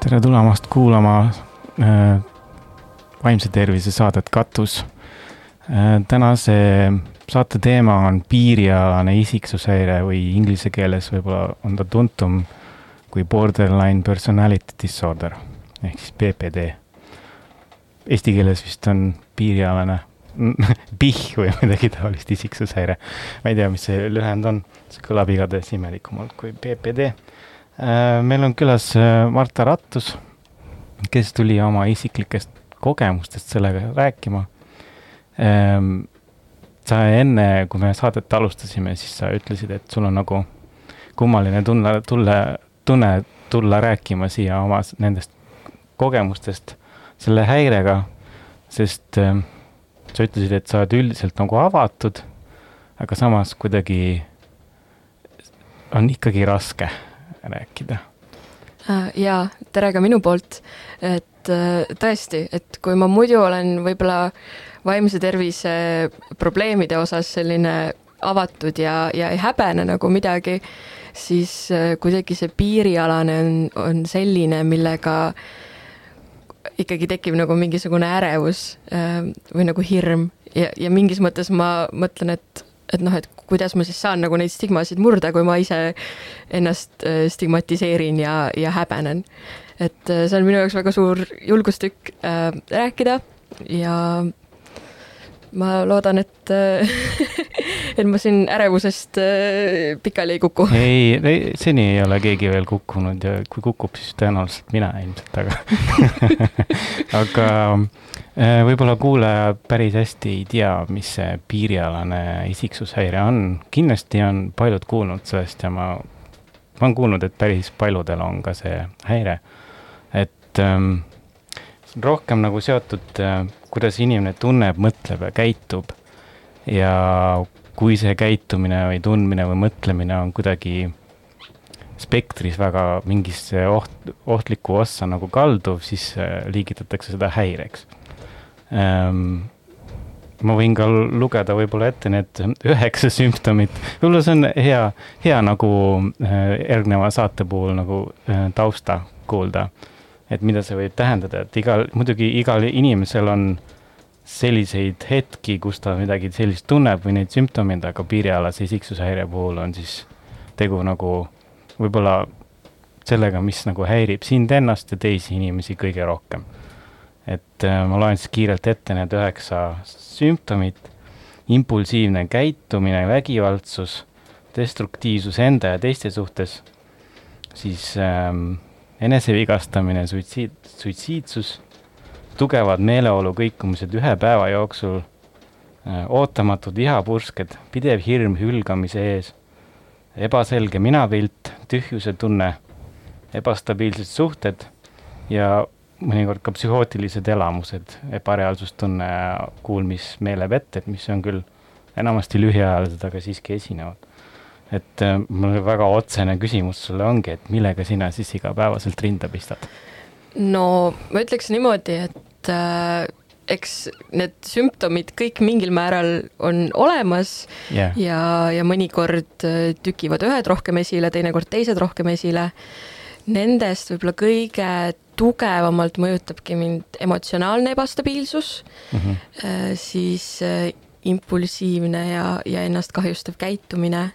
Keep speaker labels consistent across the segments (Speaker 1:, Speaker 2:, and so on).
Speaker 1: tere tulemast kuulama äh, vaimse tervise saadet Katus äh,. tänase saate teema on piirialane isiksushäire või inglise keeles võib-olla on ta tuntum kui borderline personality disorder ehk siis BPD. Eesti keeles vist on piirialane PIH või midagi taolist isiksushäire. ma ei tea, mis see lühend on, see kõlab igatahes imelikumalt kui BPD Äh, meil on külas äh, Marta Rattus, kes tuli oma isiklikest kogemustest sellega rääkima. Ähm, sa enne, kui me saadet alustasime, siis sa ütlesid, et sul on nagu kummaline tunne, tulla, tunne tulla rääkima siia oma nendest kogemustest selle häirega, sest äh, sa ütlesid, et sa oled üldiselt nagu avatud, aga samas kuidagi on ikkagi raske rääkida.
Speaker 2: Äh, jaa, tere ka minu poolt, et äh, tõesti, et kui ma muidu olen võib-olla vaimse tervise probleemide osas selline avatud ja, ja ei häbene nagu midagi, siis äh, kuidagi see piirialane on, on selline, millega ikkagi tekib nagu mingisugune ärevus või nagu hirm ja, ja mingis mõttes ma mõtlen, et et noh, et kuidas ma siis saan nagu neid stigmasid murda, kui ma ise ennast äh, stigmatiseerin ja, ja häbenen. et äh, see on minu jaoks väga suur julgustükk äh, rääkida ja ma loodan, et äh, et ma siin ärevusest pikali ei kuku.
Speaker 1: ei, ei, seni ei ole keegi veel kukkunud ja kui kukub, siis tõenäoliselt mina ilmselt, aga aga Äh, võib-olla kuulaja päris hästi ei tea, mis see piirialane isiksushäire on. kindlasti on paljud kuulnud sellest ja ma, ma olen kuulnud, et päris paljudel on ka see häire. et ähm, rohkem nagu seotud äh,, kuidas inimene tunneb, mõtleb ja käitub. ja kui see käitumine või tundmine või mõtlemine on kuidagi spektris väga mingisse oht, ohtlikku ossa nagu kalduv, siis äh, liigitatakse seda häireks ähm, ma võin ka lugeda võib-olla ette need üheksa sümptomit, võib-olla see on hea, hea nagu äh, järgneva saate puhul nagu äh, tausta kuulda. Et mida see võib tähendada, et igal, muidugi igal inimesel on selliseid hetki, kus ta midagi sellist tunneb või neid sümptomeid, aga piirialase isiksushäire puhul on siis tegu nagu võib-olla sellega, mis nagu häirib sind ennast ja teisi inimesi kõige rohkem et äh, ma loen siis kiirelt ette need üheksa sümptomit. impulsiivne käitumine, vägivaldsus, destruktiivsus enda ja teiste suhtes, siis ähm, enesevigastamine, suitsiid, suitsiidsus, tugevad meeleolu kõikumised ühe päeva jooksul äh,, ootamatud vihapursked, pidev hirm hülgamise ees, ebaselge minapilt, tühjuse tunne, ebastabiilsed suhted ja mõnikord ka psühhootilised elamused, ebareaalsustunne, kuulmismeelevett, et mis on küll enamasti lühiajalised, aga siiski esinevad. Et äh, mul väga otsene küsimus sulle ongi, et millega sina siis igapäevaselt rinda pistad?
Speaker 2: no ma ütleks niimoodi, et äh, eks need sümptomid kõik mingil määral on olemas yeah. ja, ja mõnikord äh, tükivad ühed rohkem esile, teinekord teised rohkem esile. Nendest võib-olla kõige tugevamalt mõjutabki mind emotsionaalne ebastabiilsus mm, -hmm. siis impulsiivne ja, ja ennast kahjustav käitumine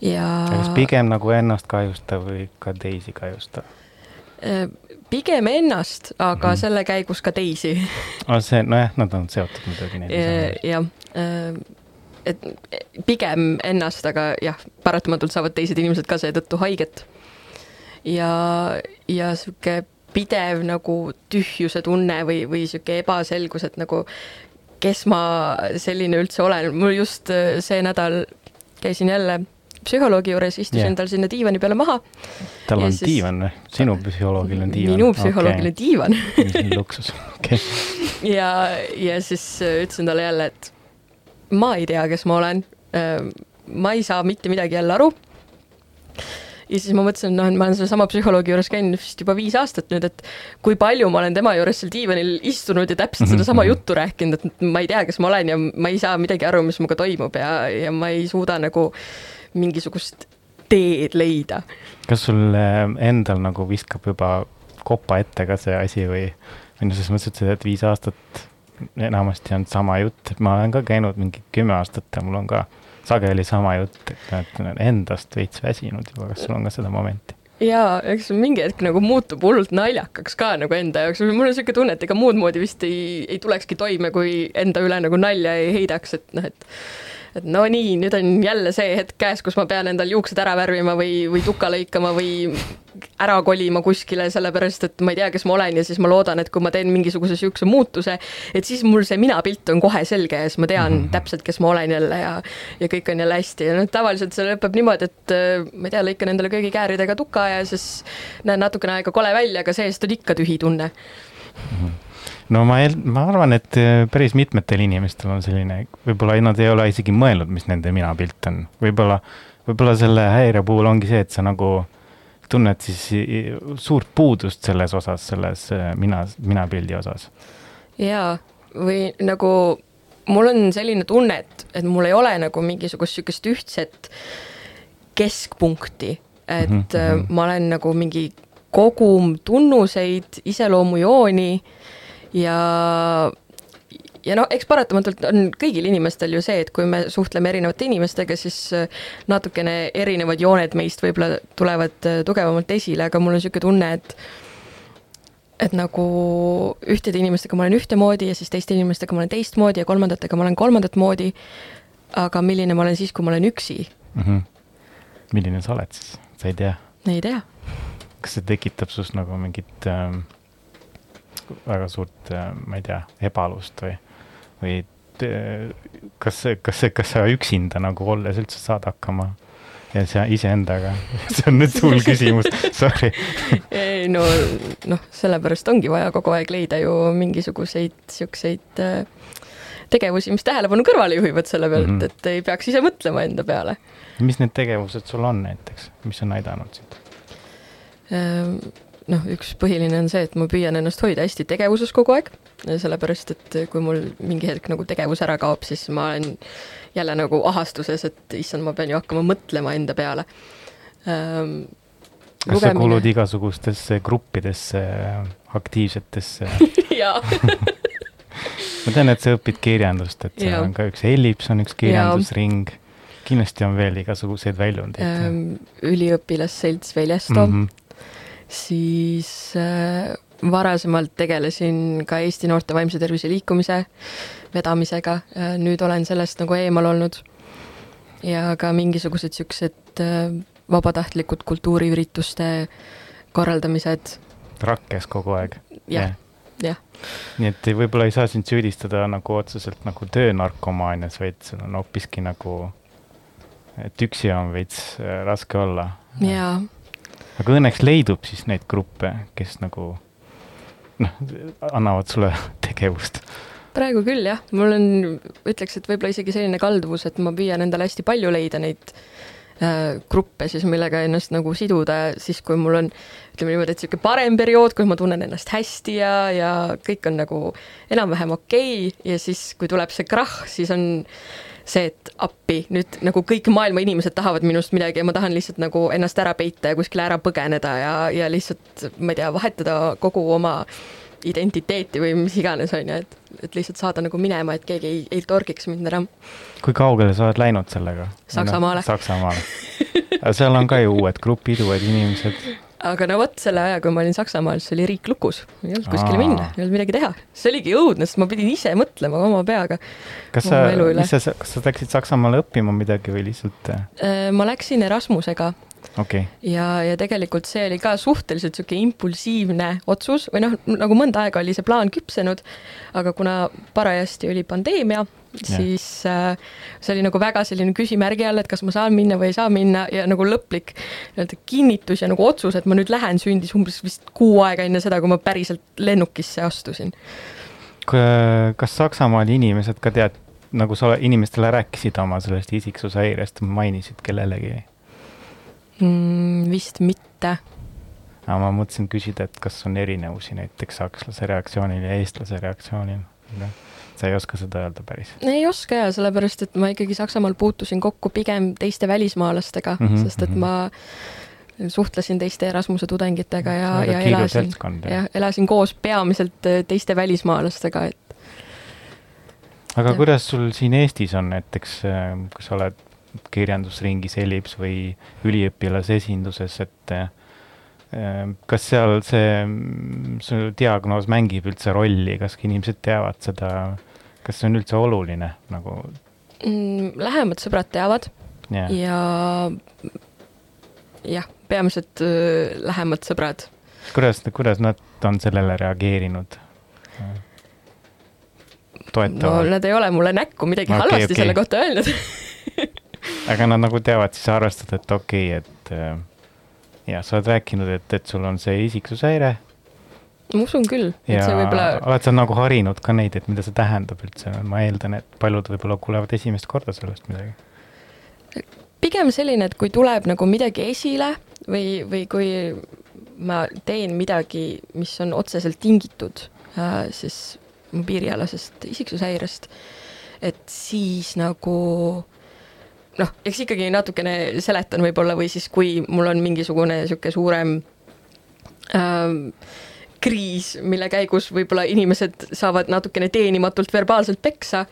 Speaker 2: ja.
Speaker 1: kas pigem nagu ennast kahjustav või ka teisi kahjustav?
Speaker 2: Äh, pigem ennast, aga mm -hmm. selle käigus ka teisi
Speaker 1: oh,. see, nojah, nad on seotud muidugi.
Speaker 2: jah, et pigem ennast, aga jah, paratamatult saavad teised inimesed ka seetõttu haiget. ja, ja sihuke pidev nagu tühjuse tunne või, või sihuke ebaselgus, et nagu kes ma selline üldse olen, mul just äh, see nädal käisin jälle psühholoogi juures, istusin yeah. tal sinna diivani peale maha.
Speaker 1: tal on siis... diivan või? sinu psühholoogil on diivan?
Speaker 2: minu psühholoogil okay. on diivan
Speaker 1: luksus, okei okay..
Speaker 2: ja, ja siis äh, ütlesin talle jälle, et ma ei tea, kes ma olen. Äh, ma ei saa mitte midagi jälle aru ja siis ma mõtlesin, noh, et ma olen sellesama psühholoogi juures käinud vist juba viis aastat nüüd, et kui palju ma olen tema juures seal diivanil istunud ja täpselt sedasama
Speaker 1: Mhm.
Speaker 2: juttu rääkinud, et ma ei tea, kes ma olen ja ma ei saa midagi aru, mis minuga toimub ja, ja ma ei suuda nagu mingisugust teed leida.
Speaker 1: kas sul äh, endal nagu viskab juba kopa ette ka see asi või, või noh, selles mõttes, et sa tead viis aastat enamasti on sama jutt, et ma olen ka käinud mingi kümme aastat ja mul on ka sageli sama jutt, et näed, olen endast veits väsinud juba, kas sul on ka seda momenti?
Speaker 2: jaa, eks mingi hetk nagu muutub hullult naljakaks ka nagu enda jaoks, mul on niisugune tunne, et ega muud moodi vist ei, ei tulekski toime, kui enda üle nagu nalja ei heidaks, et noh, et et no nii, nüüd on jälle see hetk käes, kus ma pean endal juuksed ära värvima või, või tuka lõikama või ära kolima kuskile, sellepärast et ma ei tea, kes ma olen ja siis ma loodan, et kui ma teen mingisuguse niisuguse muutuse, et siis mul see minapilt on kohe selge ja siis ma tean mm -hmm. täpselt, kes ma olen jälle ja ja kõik on jälle hästi ja noh, tavaliselt see lõpeb niimoodi, et äh, ma ei tea, lõikan endale köögi kääridega tuka ja siis näen natukene aega kole välja, aga seest on ikka tühi tunne.
Speaker 1: No ma, ma arvan, et äh, päris mitmetel inimestel on selline, võib-olla nad ei ole isegi mõelnud, mis nende minapilt on, võib-olla, võib-olla selle häire puhul ongi see, et sa nagu tunned siis suurt puudust selles osas, selles äh, mina, minapildi osas.
Speaker 2: jaa, või nagu mul on selline tunne, et, et mul ei ole nagu mingisugust niisugust ühtset keskpunkti, et mm -hmm. ma olen nagu mingi kogum tunnuseid, iseloomujooni ja ja noh, eks paratamatult on kõigil inimestel ju see, et kui me suhtleme erinevate inimestega, siis äh, natukene erinevad jooned meist võib-olla tulevad äh, tugevamalt esile, aga mul on niisugune tunne, et et nagu ühtede inimestega ma olen ühtemoodi ja siis teiste inimestega ma olen teistmoodi ja kolmandatega ma olen kolmandat moodi, aga milline ma olen siis, kui ma olen üksi,
Speaker 1: mm. -hmm. milline sa oled siis, sa ei tea?
Speaker 2: ei tea.
Speaker 1: kas see tekitab sinust nagu mingit ähm, väga suurt äh,, ma ei tea, ebalust või, või äh, kas kas kas sa üksinda nagu olles üldse saad hakkama ja sa iseendaga, see on nüüd hull küsimus, sorry.
Speaker 2: ei no, noh, sellepärast ongi vaja kogu aeg leida ju mingisuguseid siukseid äh, tegevusi, mis tähelepanu kõrvale juhivad selle pealt mm. -hmm. et ei peaks ise mõtlema enda peale.
Speaker 1: mis need tegevused sul on näiteks, mis on aidanud sind?
Speaker 2: Noh, üks põhiline on see, et ma püüan ennast hoida hästi tegevuses kogu aeg, sellepärast et kui mul mingi hetk nagu tegevus ära kaob, siis ma olen jälle nagu ahastuses, et issand, ma pean ju hakkama mõtlema enda peale. Ehm,
Speaker 1: kas sa kuulud igasugustesse gruppidesse, aktiivsetesse?
Speaker 2: Jaa.
Speaker 1: Ma tean, et sa õpid kirjandust, et seal on ka üks Ellips on üks kirjandusring. kindlasti on veel igasuguseid väljundeid.
Speaker 2: Ehm, üliõpilasselts Veljesto mm,
Speaker 1: -hmm.
Speaker 2: Siis äh, varasemalt tegelesin ka Eesti Noorte Vaimse Tervise Liikumise vedamisega, nüüd olen sellest nagu eemal olnud. ja ka mingisugused niisugused äh, vabatahtlikud kultuuriürituste korraldamised,
Speaker 1: rakkes kogu aeg.
Speaker 2: jah, jah.
Speaker 1: nii et võib-olla ei saa sind süüdistada nagu otseselt nagu töönarkomaanias, vaid sul on hoopiski nagu, et üksi on veits äh, raske olla.
Speaker 2: jaa,
Speaker 1: aga õnneks leidub siis neid gruppe, kes nagu noh, annavad sulle tegevust.
Speaker 2: praegu küll jah, mul on, ütleks, et võib-olla isegi selline kalduvus, et ma püüan endale hästi palju leida neid äh, gruppe siis, millega ennast nagu siduda, siis kui mul on ütleme niimoodi, et niisugune parem periood, kus ma tunnen ennast hästi ja, ja kõik on nagu enam-vähem okei. Okay, ja siis, kui tuleb see krahh, siis on see, et appi, nüüd nagu kõik maailma inimesed tahavad minust midagi ja ma tahan lihtsalt nagu ennast ära peita ja kuskile ära põgeneda ja, ja lihtsalt, ma ei tea, vahetada kogu oma identiteeti või mis iganes, on ju, et, et lihtsalt saada nagu minema, et keegi ei, ei torgiks mind ära.
Speaker 1: kui kaugele sa oled läinud sellega?
Speaker 2: Saksamaale.
Speaker 1: Saksamaale. aga seal on ka ju uued grupid, uued inimesed.
Speaker 2: Aga no vot, selle aja, kui ma olin Saksamaal, siis oli riik lukus, ei olnud kuskile minna, ei olnud midagi teha. see oligi õudne, sest ma pidin ise mõtlema oma peaga
Speaker 1: kas sa mis sa, kas sa läksid Saksamaale õppima midagi või lihtsalt,
Speaker 2: Äh, ma läksin Erasmusega.
Speaker 1: Okay.
Speaker 2: ja, ja tegelikult see oli ka suhteliselt niisugune impulsiivne otsus või noh, nagu mõnda aega oli see plaan küpsenud, aga kuna parajasti oli pandeemia, siis äh, see oli nagu väga selline küsimärgi all, et kas ma saan minna või ei saa minna ja nagu lõplik nii-öelda kinnitus ja nagu otsus, et ma nüüd lähen, sündis umbes vist kuu aega enne seda, kui ma päriselt lennukisse astusin.
Speaker 1: kas Saksamaal inimesed ka tead, nagu sa inimestele rääkisid oma sellest isiksushäirest, mainisid kellelegi?
Speaker 2: mm,? vist mitte.
Speaker 1: aga ma mõtlesin küsida, et kas on erinevusi näiteks sakslase reaktsioonil ja eestlase reaktsioonil? Sa ei oska seda öelda päris?
Speaker 2: ei oska ja sellepärast, et ma ikkagi Saksamaal puutusin kokku pigem teiste välismaalastega mm, -hmm, sest et mm ma suhtlesin teiste Erasmuse tudengitega ja, ja elasin, jah, elasin koos peamiselt äh, teiste välismaalastega, et.
Speaker 1: aga ja. kuidas sul siin Eestis on näiteks, äh, kui sa oled kirjandusringis Elips või üliõpilasesinduses, et äh, kas seal see, su diagnoos mängib üldse rolli, kas inimesed teavad seda, kas see on üldse oluline nagu
Speaker 2: mm,? lähemad sõbrad teavad yeah. ja jah, peamiselt äh, lähemad sõbrad.
Speaker 1: kuidas, kuidas nad on sellele reageerinud?
Speaker 2: toetavad? no nad ei ole mulle näkku midagi okay, halvasti okay. selle kohta öelnud
Speaker 1: aga nad nagu teavad siis arvestada, et okei okay,, et äh, ja sa oled rääkinud, et, et sul on see isiksushäire.
Speaker 2: Ma usun küll, et see võib-olla.
Speaker 1: oled sa nagu harinud ka neid, et mida see tähendab üldse, ma eeldan, et paljud võib-olla kuulevad esimest korda sellest midagi.
Speaker 2: pigem selline, et kui tuleb nagu midagi esile või, või kui ma teen midagi, mis on otseselt tingitud äh, siis mu piirialasest isiksushäirest, et siis nagu noh, eks ikkagi natukene seletan võib-olla või siis, kui mul on mingisugune niisugune suurem ähm, kriis, mille käigus võib-olla inimesed saavad natukene teenimatult verbaalselt peksa,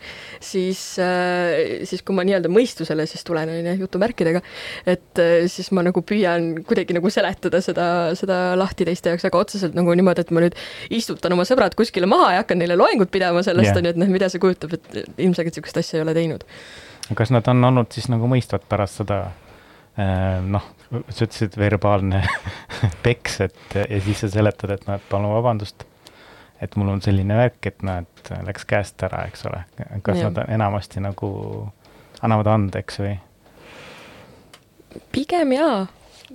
Speaker 2: siis, äh, siis kui ma nii-öelda mõistusele siis tulen, on ju, jutumärkidega, et äh, siis ma nagu püüan kuidagi nagu seletada seda, seda lahti teiste jaoks, aga otseselt nagu niimoodi, et ma nüüd istutan oma sõbrad kuskile maha ja hakkan neile loengut pidama sellest, on ju, et noh, mida see kujutab, et ilmselgelt niisugust asja ei ole teinud.
Speaker 1: kas nad on olnud siis nagu mõistvad pärast seda noh, sa ütlesid verbaalne peks, et ja siis sa seletad, et noh, et palun vabandust, et mul on selline värk, et noh, et läks käest ära, eks ole. kas ja. nad enamasti nagu annavad andeks või?
Speaker 2: pigem jaa,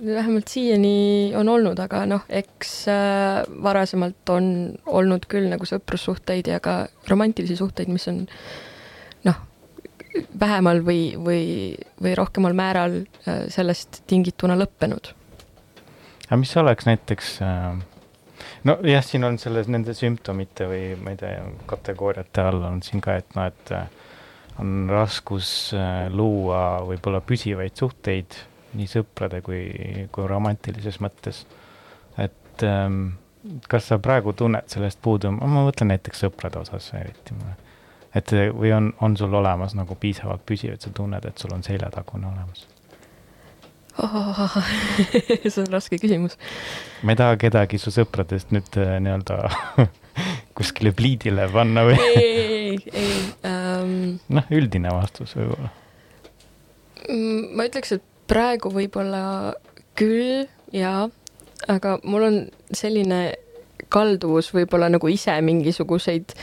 Speaker 2: vähemalt siiani on olnud, aga noh, eks äh, varasemalt on olnud küll nagu sõprussuhteid ja ka romantilisi suhteid, mis on noh, vähemal või, või, või rohkemal määral äh, sellest tingituna lõppenud.
Speaker 1: aga mis oleks näiteks äh, nojah, siin on selles nende sümptomite või ma ei tea, kategooriate all on siin ka, et noh, et äh, on raskus luua võib-olla püsivaid suhteid nii sõprade kui, kui romantilises mõttes. et ähm, kas sa praegu tunned sellest puudu, ma mõtlen näiteks sõprade osas eriti et või on, on sul olemas nagu piisavalt püsiv, et sa tunned, et sul on seljatagune olemas
Speaker 2: oh,? see on raske küsimus.
Speaker 1: ma ei taha kedagi su sõpradest nüüd äh, nii-öelda kuskile pliidile panna või?
Speaker 2: ei, ei, ei, um....
Speaker 1: noh, üldine vastus võib-olla.
Speaker 2: Mm, ma ütleks, et praegu võib-olla küll, jaa, aga mul on selline kalduvus võib-olla nagu ise mingisuguseid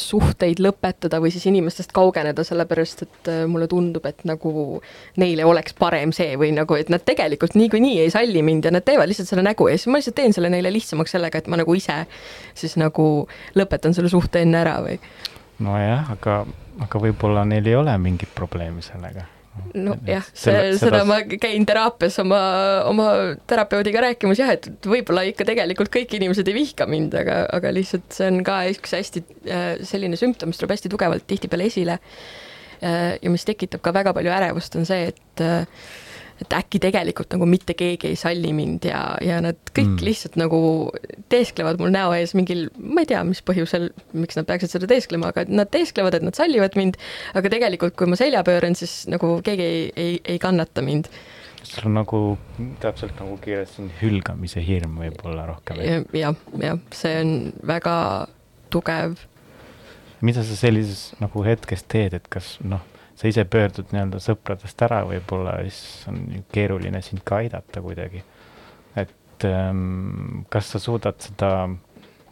Speaker 2: suhteid lõpetada või siis inimestest kaugeneda, sellepärast et äh, mulle tundub, et nagu neile oleks parem see või nagu, et nad tegelikult niikuinii ei salli mind ja nad teevad lihtsalt selle nägu ja siis ma lihtsalt teen selle neile lihtsamaks sellega, et ma nagu ise siis nagu lõpetan selle suhte enne ära või.
Speaker 1: nojah, aga, aga võib-olla neil ei ole mingit probleemi sellega
Speaker 2: nojah, see, seda ma käin teraapias oma, oma terapeudiga rääkimas jah, et võib-olla ikka tegelikult kõik inimesed ei vihka mind, aga, aga lihtsalt see on ka üks hästi äh, selline sümptom, mis tuleb hästi tugevalt tihtipeale esile. Äh, ja mis tekitab ka väga palju ärevust, on see, et äh, et äkki tegelikult nagu mitte keegi ei salli mind ja, ja nad kõik mm. lihtsalt nagu teesklevad mul näo ees mingil, ma ei tea, mis põhjusel, miks nad peaksid seda teesklema, aga nad teesklevad, et nad sallivad mind, aga tegelikult, kui ma selja pööran, siis nagu keegi ei, ei, ei kannata mind
Speaker 1: sul on nagu täpselt nagu kirjeldasin, hülgamise hirm võib-olla rohkem
Speaker 2: ja,. jah, jah, see on väga tugev.
Speaker 1: mida sa sellises nagu hetkes teed, et kas noh sa ise pöördud nii-öelda sõpradest ära võib-olla, siis on keeruline sind ka aidata kuidagi. et ähm, kas sa suudad seda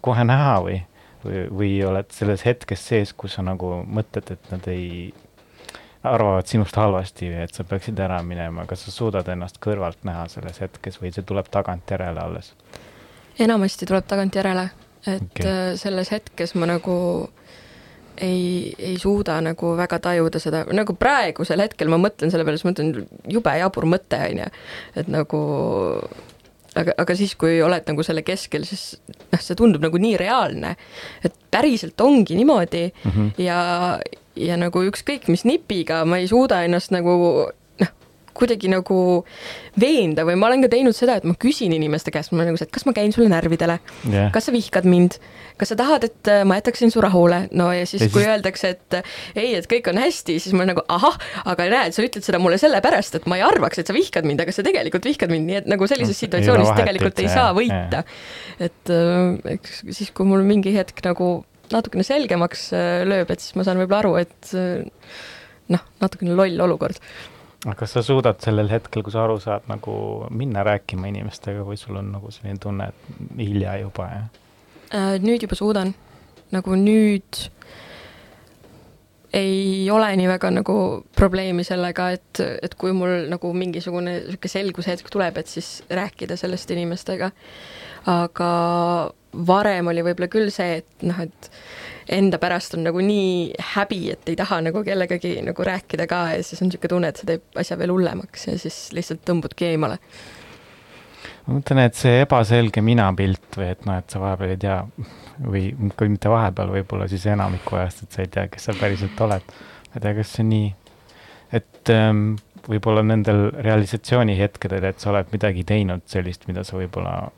Speaker 1: kohe näha või, või, või oled selles hetkes sees, kus sa nagu mõtled, et nad ei, arvavad sinust halvasti või et sa peaksid ära minema, kas sa suudad ennast kõrvalt näha selles hetkes või see tuleb tagantjärele alles?
Speaker 2: enamasti tuleb tagantjärele, et okay. Äh, selles hetkes ma nagu ei, ei suuda nagu väga tajuda seda, nagu praegusel hetkel ma mõtlen selle peale, siis mõtlen, jube jabur mõte, on ju. et nagu aga, aga siis, kui oled nagu selle keskel, siis noh, see tundub nagu nii reaalne, et päriselt ongi niimoodi mm -hmm. ja, ja nagu ükskõik mis nipiga ma ei suuda ennast nagu kuidagi nagu veenda või ma olen ka teinud seda, et ma küsin inimeste käest, ma olen nagu see, et kas ma käin sulle närvidele yeah., kas sa vihkad mind kas sa tahad, et äh, ma jätaksin su rahule? no ja siis, kui siis... öeldakse, et äh, ei, et kõik on hästi, siis ma olen nagu ahah, aga näed, sa ütled seda mulle sellepärast, et ma ei arvaks, et sa vihkad mind, aga sa tegelikult vihkad mind, nii et nagu sellises no, situatsioonis ei tegelikult ei saa võita. et äh, eks siis, kui mul mingi hetk nagu natukene selgemaks lööb, et siis ma saan võib-olla aru, et noh, natukene loll olukord
Speaker 1: kas sa suudad sellel hetkel, kui sa aru saad, nagu minna rääkima inimestega või sul on nagu selline tunne, et hilja juba, jah?
Speaker 2: Äh, nüüd juba suudan, nagu nüüd ei ole nii väga nagu probleemi sellega, et, et kui mul nagu mingisugune niisugune selguse hetk tuleb, et siis rääkida sellest inimestega. aga varem oli võib-olla küll see, et noh, et enda pärast on nagu nii häbi, et ei taha nagu kellegagi nagu rääkida ka ja siis on niisugune tunne, et see teeb asja veel hullemaks ja siis lihtsalt tõmbudki eemale
Speaker 1: ma mõtlen, et see ebaselge minapilt või et noh, et sa vahepeal ei tea või kui mitte vahepeal, võib-olla siis enamiku ajast, et sa ei tea, kes sa päriselt oled. ma ei tea, kas see nii, et ähm, võib-olla nendel realisatsioonihetkedel, et sa oled midagi teinud sellist, mida sa võib-olla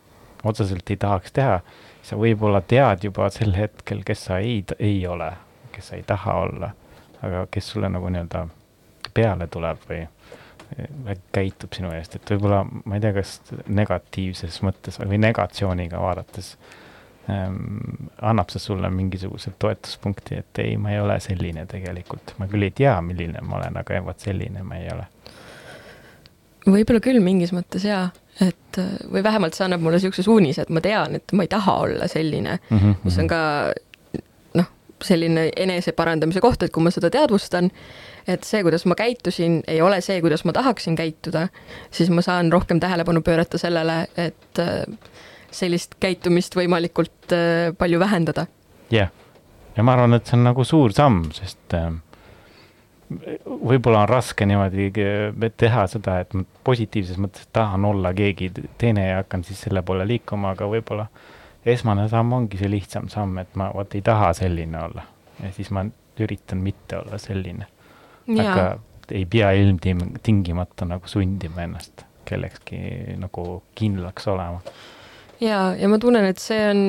Speaker 1: otseselt ei tahaks teha, sa võib-olla tead juba sel hetkel, kes sa ei, ei ole, kes sa ei taha olla, aga kes sulle nagu nii-öelda peale tuleb või käitub sinu eest, et võib-olla ma ei tea, kas negatiivses mõttes või negatsiooniga vaadates ähm, annab see sulle mingisuguse toetuspunkti, et ei, ma ei ole selline tegelikult, ma küll ei tea, milline ma olen, aga vot selline ma ei ole.
Speaker 2: võib-olla küll mingis mõttes jaa, et või vähemalt see annab mulle niisuguse suunise, et ma tean, et ma ei taha olla selline mm, -hmm. mis on mhm. ka noh, selline eneseparandamise koht, et kui ma seda teadvustan, et see, kuidas ma käitusin, ei ole see, kuidas ma tahaksin käituda, siis ma saan rohkem tähelepanu pöörata sellele, et äh, sellist käitumist võimalikult äh, palju vähendada.
Speaker 1: jah yeah., ja ma arvan, et see on nagu suur samm, sest äh, võib-olla on raske niimoodi teha seda, et ma positiivses mõttes tahan olla keegi teine ja hakkan siis selle poole liikuma, aga võib-olla esmane samm ongi see lihtsam samm, et ma vot ei taha selline olla ja siis ma üritan mitte olla selline aga ei pea ilmtingimata nagu sundima ennast kellekski nagu kindlaks olema.
Speaker 2: ja, ja ma tunnen, et see on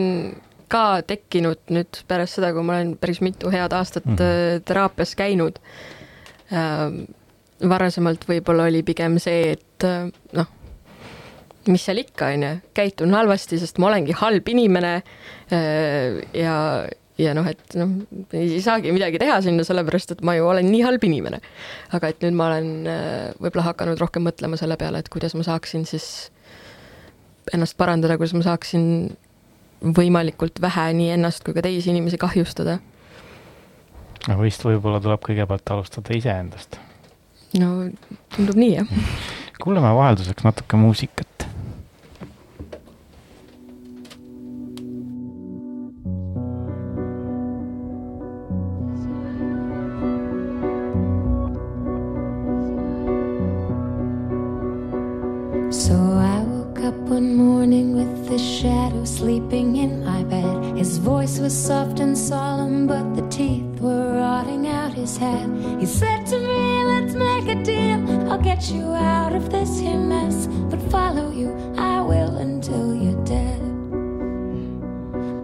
Speaker 2: ka tekkinud nüüd pärast seda, kui ma olen päris mitu head aastat mm -hmm. teraapias käinud. Varasemalt võib-olla oli pigem see, et äh, noh, mis seal ikka, on ju, käitun halvasti, sest ma olengi halb inimene äh, ja, ja noh, et noh, ei saagi midagi teha sinna, sellepärast et ma ju olen nii halb inimene. aga et nüüd ma olen äh, võib-olla hakanud rohkem mõtlema selle peale, et kuidas ma saaksin siis ennast parandada, kuidas ma saaksin võimalikult vähe nii ennast kui ka teisi inimesi kahjustada.
Speaker 1: Aga vist võib-olla tuleb kõigepealt alustada iseendast.
Speaker 2: no tundub nii, jah.
Speaker 1: kuulame vahelduseks natuke muusikat. sleeping in my bed. His voice was soft and solemn, but the teeth were rotting out his head. He said to me, Let's make a deal. I'll get you out of this here mess, but follow you I will until you're dead.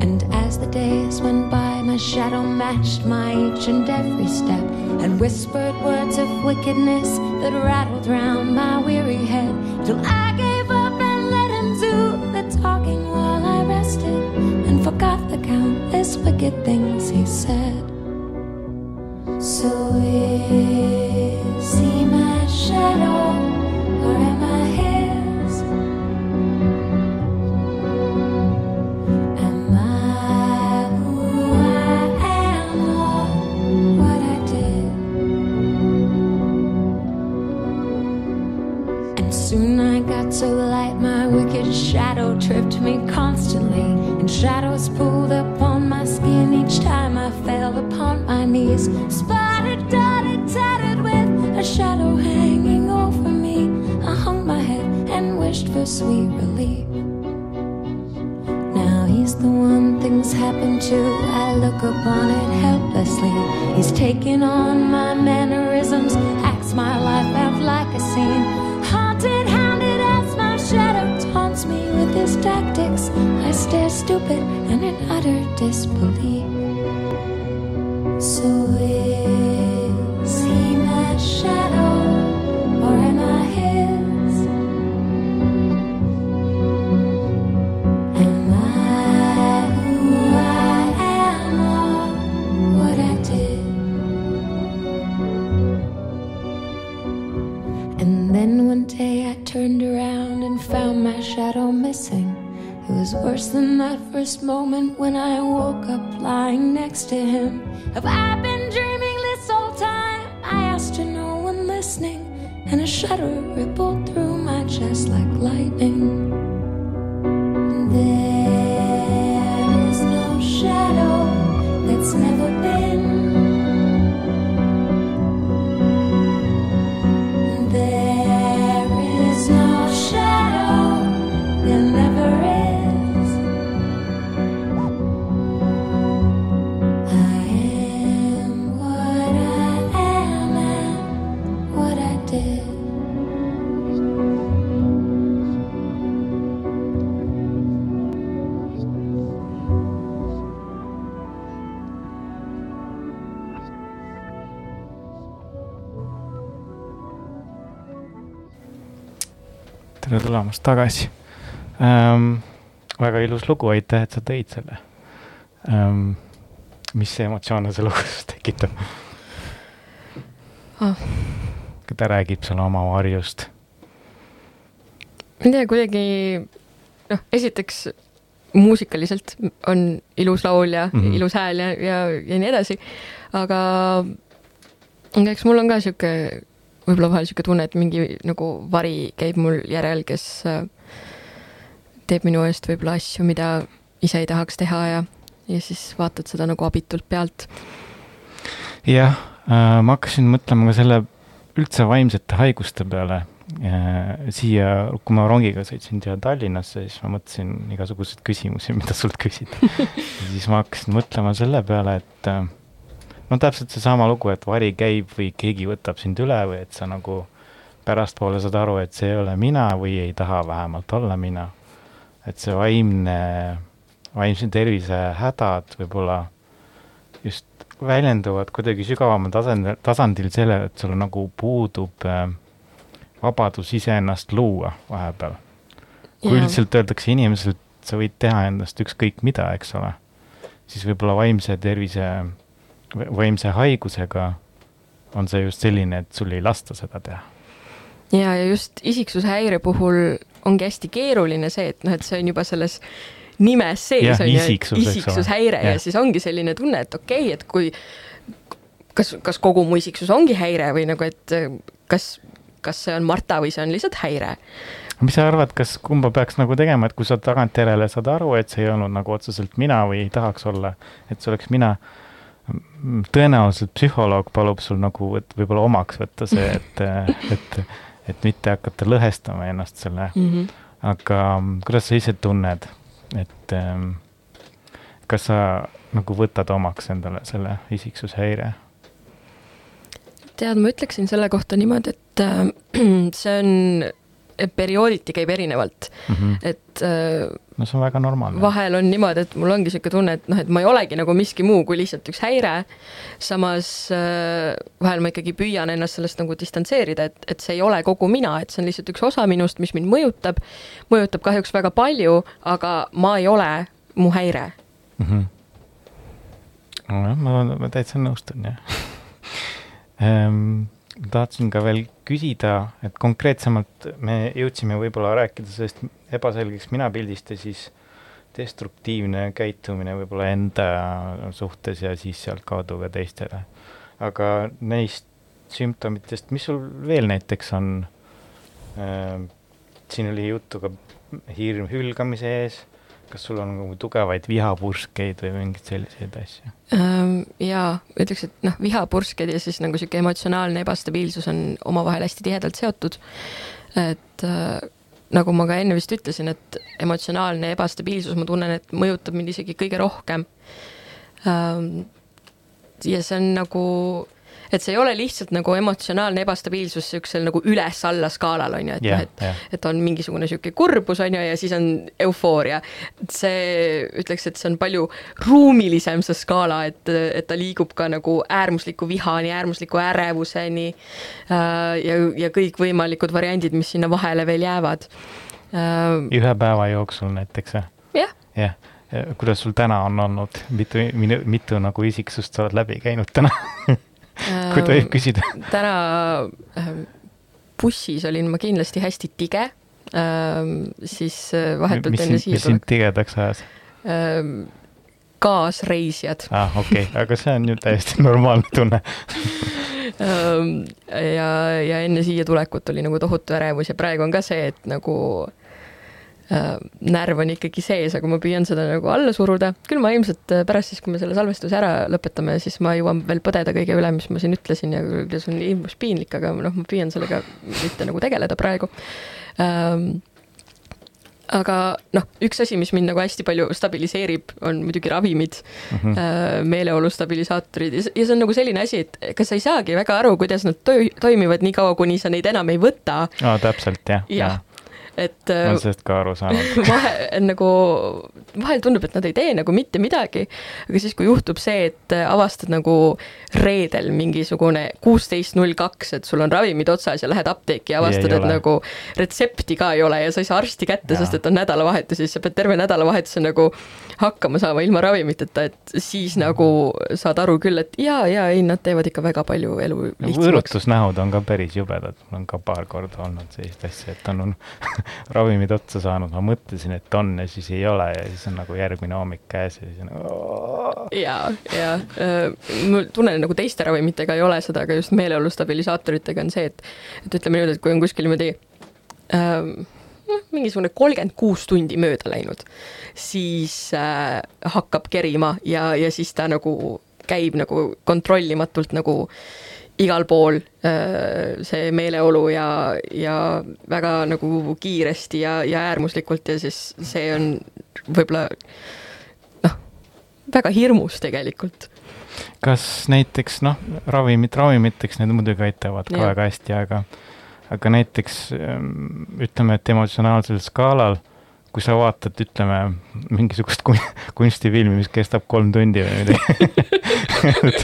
Speaker 1: And as the days went by, my shadow matched my each and every step and whispered words of wickedness that rattled round my weary head till I gave up and let him do the talking while I forgot the wicked things he said. So is he my shadow or am I his? Am I who I am or what I did? And soon I got so light, my wicked shadow tripped me constantly and shadows pulled upon
Speaker 3: knees. Spotted, dotted, tattered with a shadow hanging over me. I hung my head and wished for sweet relief. Now he's the one things happen to. I look upon it helplessly. He's taking on my mannerisms, acts my life out like a scene. Haunted, hounded as my shadow taunts me with his tactics. I stare stupid and in utter disbelief. Turned around and found my shadow missing. It was worse than that first moment when I woke up lying next to him. Have I been dreaming this whole time? I asked her, no one listening, and a shudder rippled through my chest like lightning.
Speaker 1: Tulemast tagasi ähm,. väga ilus lugu, aitäh, et sa tõid selle ähm,. mis emotsioone see lugu sinus tekitab
Speaker 2: Ah.
Speaker 1: ta räägib seal oma varjust.
Speaker 2: ma ei tea, kuidagi noh, esiteks muusikaliselt on ilus laul ja mm. -hmm. ilus hääl ja, ja, ja nii edasi, aga aga eks mul on ka sihuke, võib-olla vahel sihuke tunne, et mingi nagu vari käib mul järel, kes äh, teeb minu eest võib-olla asju, mida ise ei tahaks teha ja, ja siis vaatad seda nagu abitult pealt.
Speaker 1: jah äh,, ma hakkasin mõtlema ka selle üldse vaimsete haiguste peale äh,. siia, kui ma rongiga sõitsin siia Tallinnasse, siis ma mõtlesin igasuguseid küsimusi, mida sult küsida. siis ma hakkasin mõtlema selle peale, et äh, no täpselt seesama lugu, et vari käib või keegi võtab sind üle või et sa nagu pärastpoole saad aru, et see ei ole mina või ei taha vähemalt olla mina. et see vaimne, vaimse tervise hädad võib-olla just väljenduvad kuidagi sügavamal tasandil, tasandil sellel, et sul nagu puudub äh, vabadus iseennast luua vahepeal. kui üldiselt öeldakse inimesele, et sa võid teha endast ükskõik mida, eks ole, siis võib-olla vaimse tervise, vaimse haigusega on see just selline, et sul ei lasta seda teha.
Speaker 2: ja, ja just isiksushäire puhul ongi hästi keeruline see, et noh, et see on juba selles nimes sees on ju isiksushäire ja
Speaker 1: Jah.
Speaker 2: siis ongi selline tunne, et okei okay,, et kui kas, kas kogu mu isiksus ongi häire või nagu, et kas, kas see on Marta või see on lihtsalt häire.
Speaker 1: mis sa arvad, kas kumba peaks nagu tegema, et kui sa tagantjärele saad aru, et see ei olnud nagu otseselt mina või ei tahaks olla, et see oleks mina, tõenäoliselt psühholoog palub sul nagu, et võib-olla omaks võtta see, et, et, et mitte hakata lõhestama ennast selle
Speaker 2: Mm -hmm.
Speaker 1: aga mm, kuidas sa ise tunned, et ähm, kas sa nagu võtad omaks endale selle isiksushäire?
Speaker 2: tead, ma ütleksin selle kohta niimoodi, et äh, see on, periooditi käib erinevalt, et äh,
Speaker 1: no see on väga normaalne.
Speaker 2: vahel on niimoodi, et mul ongi niisugune tunne, et noh, et ma ei olegi nagu miski muu kui lihtsalt üks häire. samas äh, vahel ma ikkagi püüan ennast sellest nagu distantseerida, et, et see ei ole kogu mina, et see on lihtsalt üks osa minust, mis mind mõjutab, mõjutab kahjuks väga palju, aga ma ei ole mu häire.
Speaker 1: mm. -hmm. nojah, ma, ma täitsa nõustun jah ehm,. tahtsin ka veel küsida, et konkreetsemalt me jõudsime võib-olla rääkida sellest ebaselgeks minapildist ja siis destruktiivne käitumine võib-olla enda suhtes ja siis sealtkaudu ka teistele. aga neist sümptomitest, mis sul veel näiteks on ähm,? siin oli juttu ka hirm hülgamise ees, kas sul on nagu tugevaid vihapurskeid või mingeid selliseid asju?
Speaker 2: Ähm, jaa, ütleks, et noh, vihapursked ja siis nagu sihuke emotsionaalne ebastabiilsus on omavahel hästi tihedalt seotud. et äh, nagu ma ka enne vist ütlesin, et emotsionaalne ebastabiilsus, ma tunnen, et mõjutab mind isegi kõige rohkem ähm,. ja see on nagu et see ei ole lihtsalt nagu emotsionaalne ebastabiilsus niisugusel nagu üles-alla skaalal, on ju, et
Speaker 1: Jah,
Speaker 2: noh, et
Speaker 1: jah.
Speaker 2: et on mingisugune niisugune kurbus, on ju, ja siis on eufooria. see, ütleks, et see on palju ruumilisem, see skaala, et, et ta liigub ka nagu äärmusliku vihani, äärmusliku ärevuseni äh, ja, ja kõikvõimalikud variandid, mis sinna vahele veel jäävad äh,.
Speaker 1: ühe päeva jooksul näiteks või?
Speaker 2: jah,
Speaker 1: jah, kuidas sul täna on olnud, mitu, mitu nagu isiksust sa oled läbi käinud täna kui tohib küsida?
Speaker 2: täna äh, bussis olin ma kindlasti hästi tige äh,, siis äh, vahetult enne siia
Speaker 1: mis sind tigedaks ajas?
Speaker 2: kaasreisijad
Speaker 1: aa ah,, okei okay. aga see on ju täiesti normaalne tunne.
Speaker 2: Ja, ja enne siia tulekut oli nagu tohutu ärevus ja praegu on ka see, et nagu äh, närv on ikkagi sees, aga ma püüan seda nagu alla suruda. küll ma ilmselt äh, pärast siis, kui me selle salvestuse ära lõpetame, siis ma jõuan veel põdeda kõige üle, mis ma siin ütlesin ja kuidas on hirmus piinlik, aga noh, ma püüan sellega mitte nagu tegeleda praegu ähm, aga noh, üks asi, mis mind nagu hästi palju stabiliseerib, on muidugi ravimid mm. -hmm. meeleolu stabilisaatorid ja see ja on nagu selline asi, et kas sa ei saagi väga aru, kuidas nad to toimivad niikaua, kuni sa neid enam ei võta.
Speaker 1: aa, täpselt jah,
Speaker 2: jah
Speaker 1: jah,
Speaker 2: et
Speaker 1: ma
Speaker 2: äh,
Speaker 1: olen sellest ka aru saanud.
Speaker 2: vahe nagu, vahel tundub, et nad ei tee nagu mitte midagi, aga siis, kui juhtub see, et äh, avastad nagu reedel mingisugune kuusteist null kaks, et sul on ravimid otsas ja lähed apteeki ja avastad, et
Speaker 1: ole.
Speaker 2: nagu retsepti ka ei ole ja sa ei saa arsti kätte, sest et on nädalavahetus ja siis sa pead terve nädalavahetuse nagu hakkama saama ilma ravimiteta, et siis nagu saad aru küll, et jaa, jaa, ei, nad teevad ikka väga palju elu lihtsamaks.
Speaker 1: võõrutusnähud on ka päris jubedad, mul on ka paar korda olnud sellist asja, et on, on ravimid otsa saanud, ma mõtlesin, et on ja siis ei ole ja siis on nagu järgmine hommik käes ja siis on nagu
Speaker 2: ja, ja äh, ma tunnen nagu teiste ravimitega ei ole seda, aga just meeleolu stabilisaatoritega on see, et et ütleme niimoodi, et kui on kuskil niimoodi ähm, noh, mingisugune kolmkümmend kuus tundi mööda läinud, siis äh, hakkab kerima ja, ja siis ta nagu käib nagu kontrollimatult nagu igal pool äh, see meeleolu ja, ja väga nagu kiiresti ja, ja äärmuslikult ja siis see on võib-olla noh, väga hirmus tegelikult
Speaker 1: kas näiteks noh, ravimid ravimiteks, need muidugi aitavad ka
Speaker 2: Jah.
Speaker 1: väga hästi, aga aga näiteks ähm, ütleme, et emotsionaalsel skaalal, kui sa vaatad, ütleme mingisugust kun- kunstifilmi, mis kestab kolm tundi või midagi et,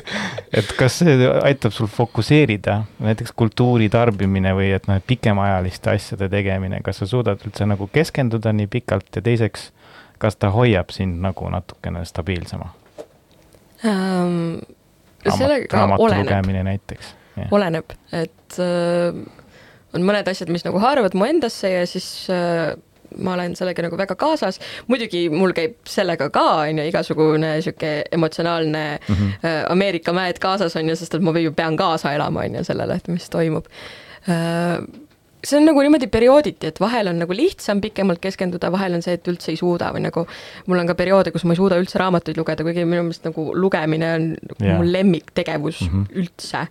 Speaker 1: et kas see aitab sul fokusseerida, näiteks kultuuri tarbimine või et noh, et pikemaajaliste asjade tegemine, kas sa suudad üldse nagu keskenduda nii pikalt ja teiseks, kas ta hoiab sind nagu natukene stabiilsema?
Speaker 2: sellega
Speaker 1: raamatu lugemine näiteks.
Speaker 2: oleneb, et äh, on mõned asjad, mis nagu haaravad mu endasse ja siis äh, ma olen sellega nagu väga kaasas, muidugi mul käib sellega ka, on ju, igasugune niisugune emotsionaalne mm. -hmm. Ameerika mäed kaasas on ju, sest et ma ju pean kaasa elama, on ju, sellele, et mis toimub äh, see on nagu niimoodi periooditi, et vahel on nagu lihtsam pikemalt keskenduda, vahel on see, et üldse ei suuda või nagu mul on ka perioode, kus ma ei suuda üldse raamatuid lugeda, kuigi minu meelest nagu lugemine on yeah. mu lemmiktegevus mm. -hmm. üldse.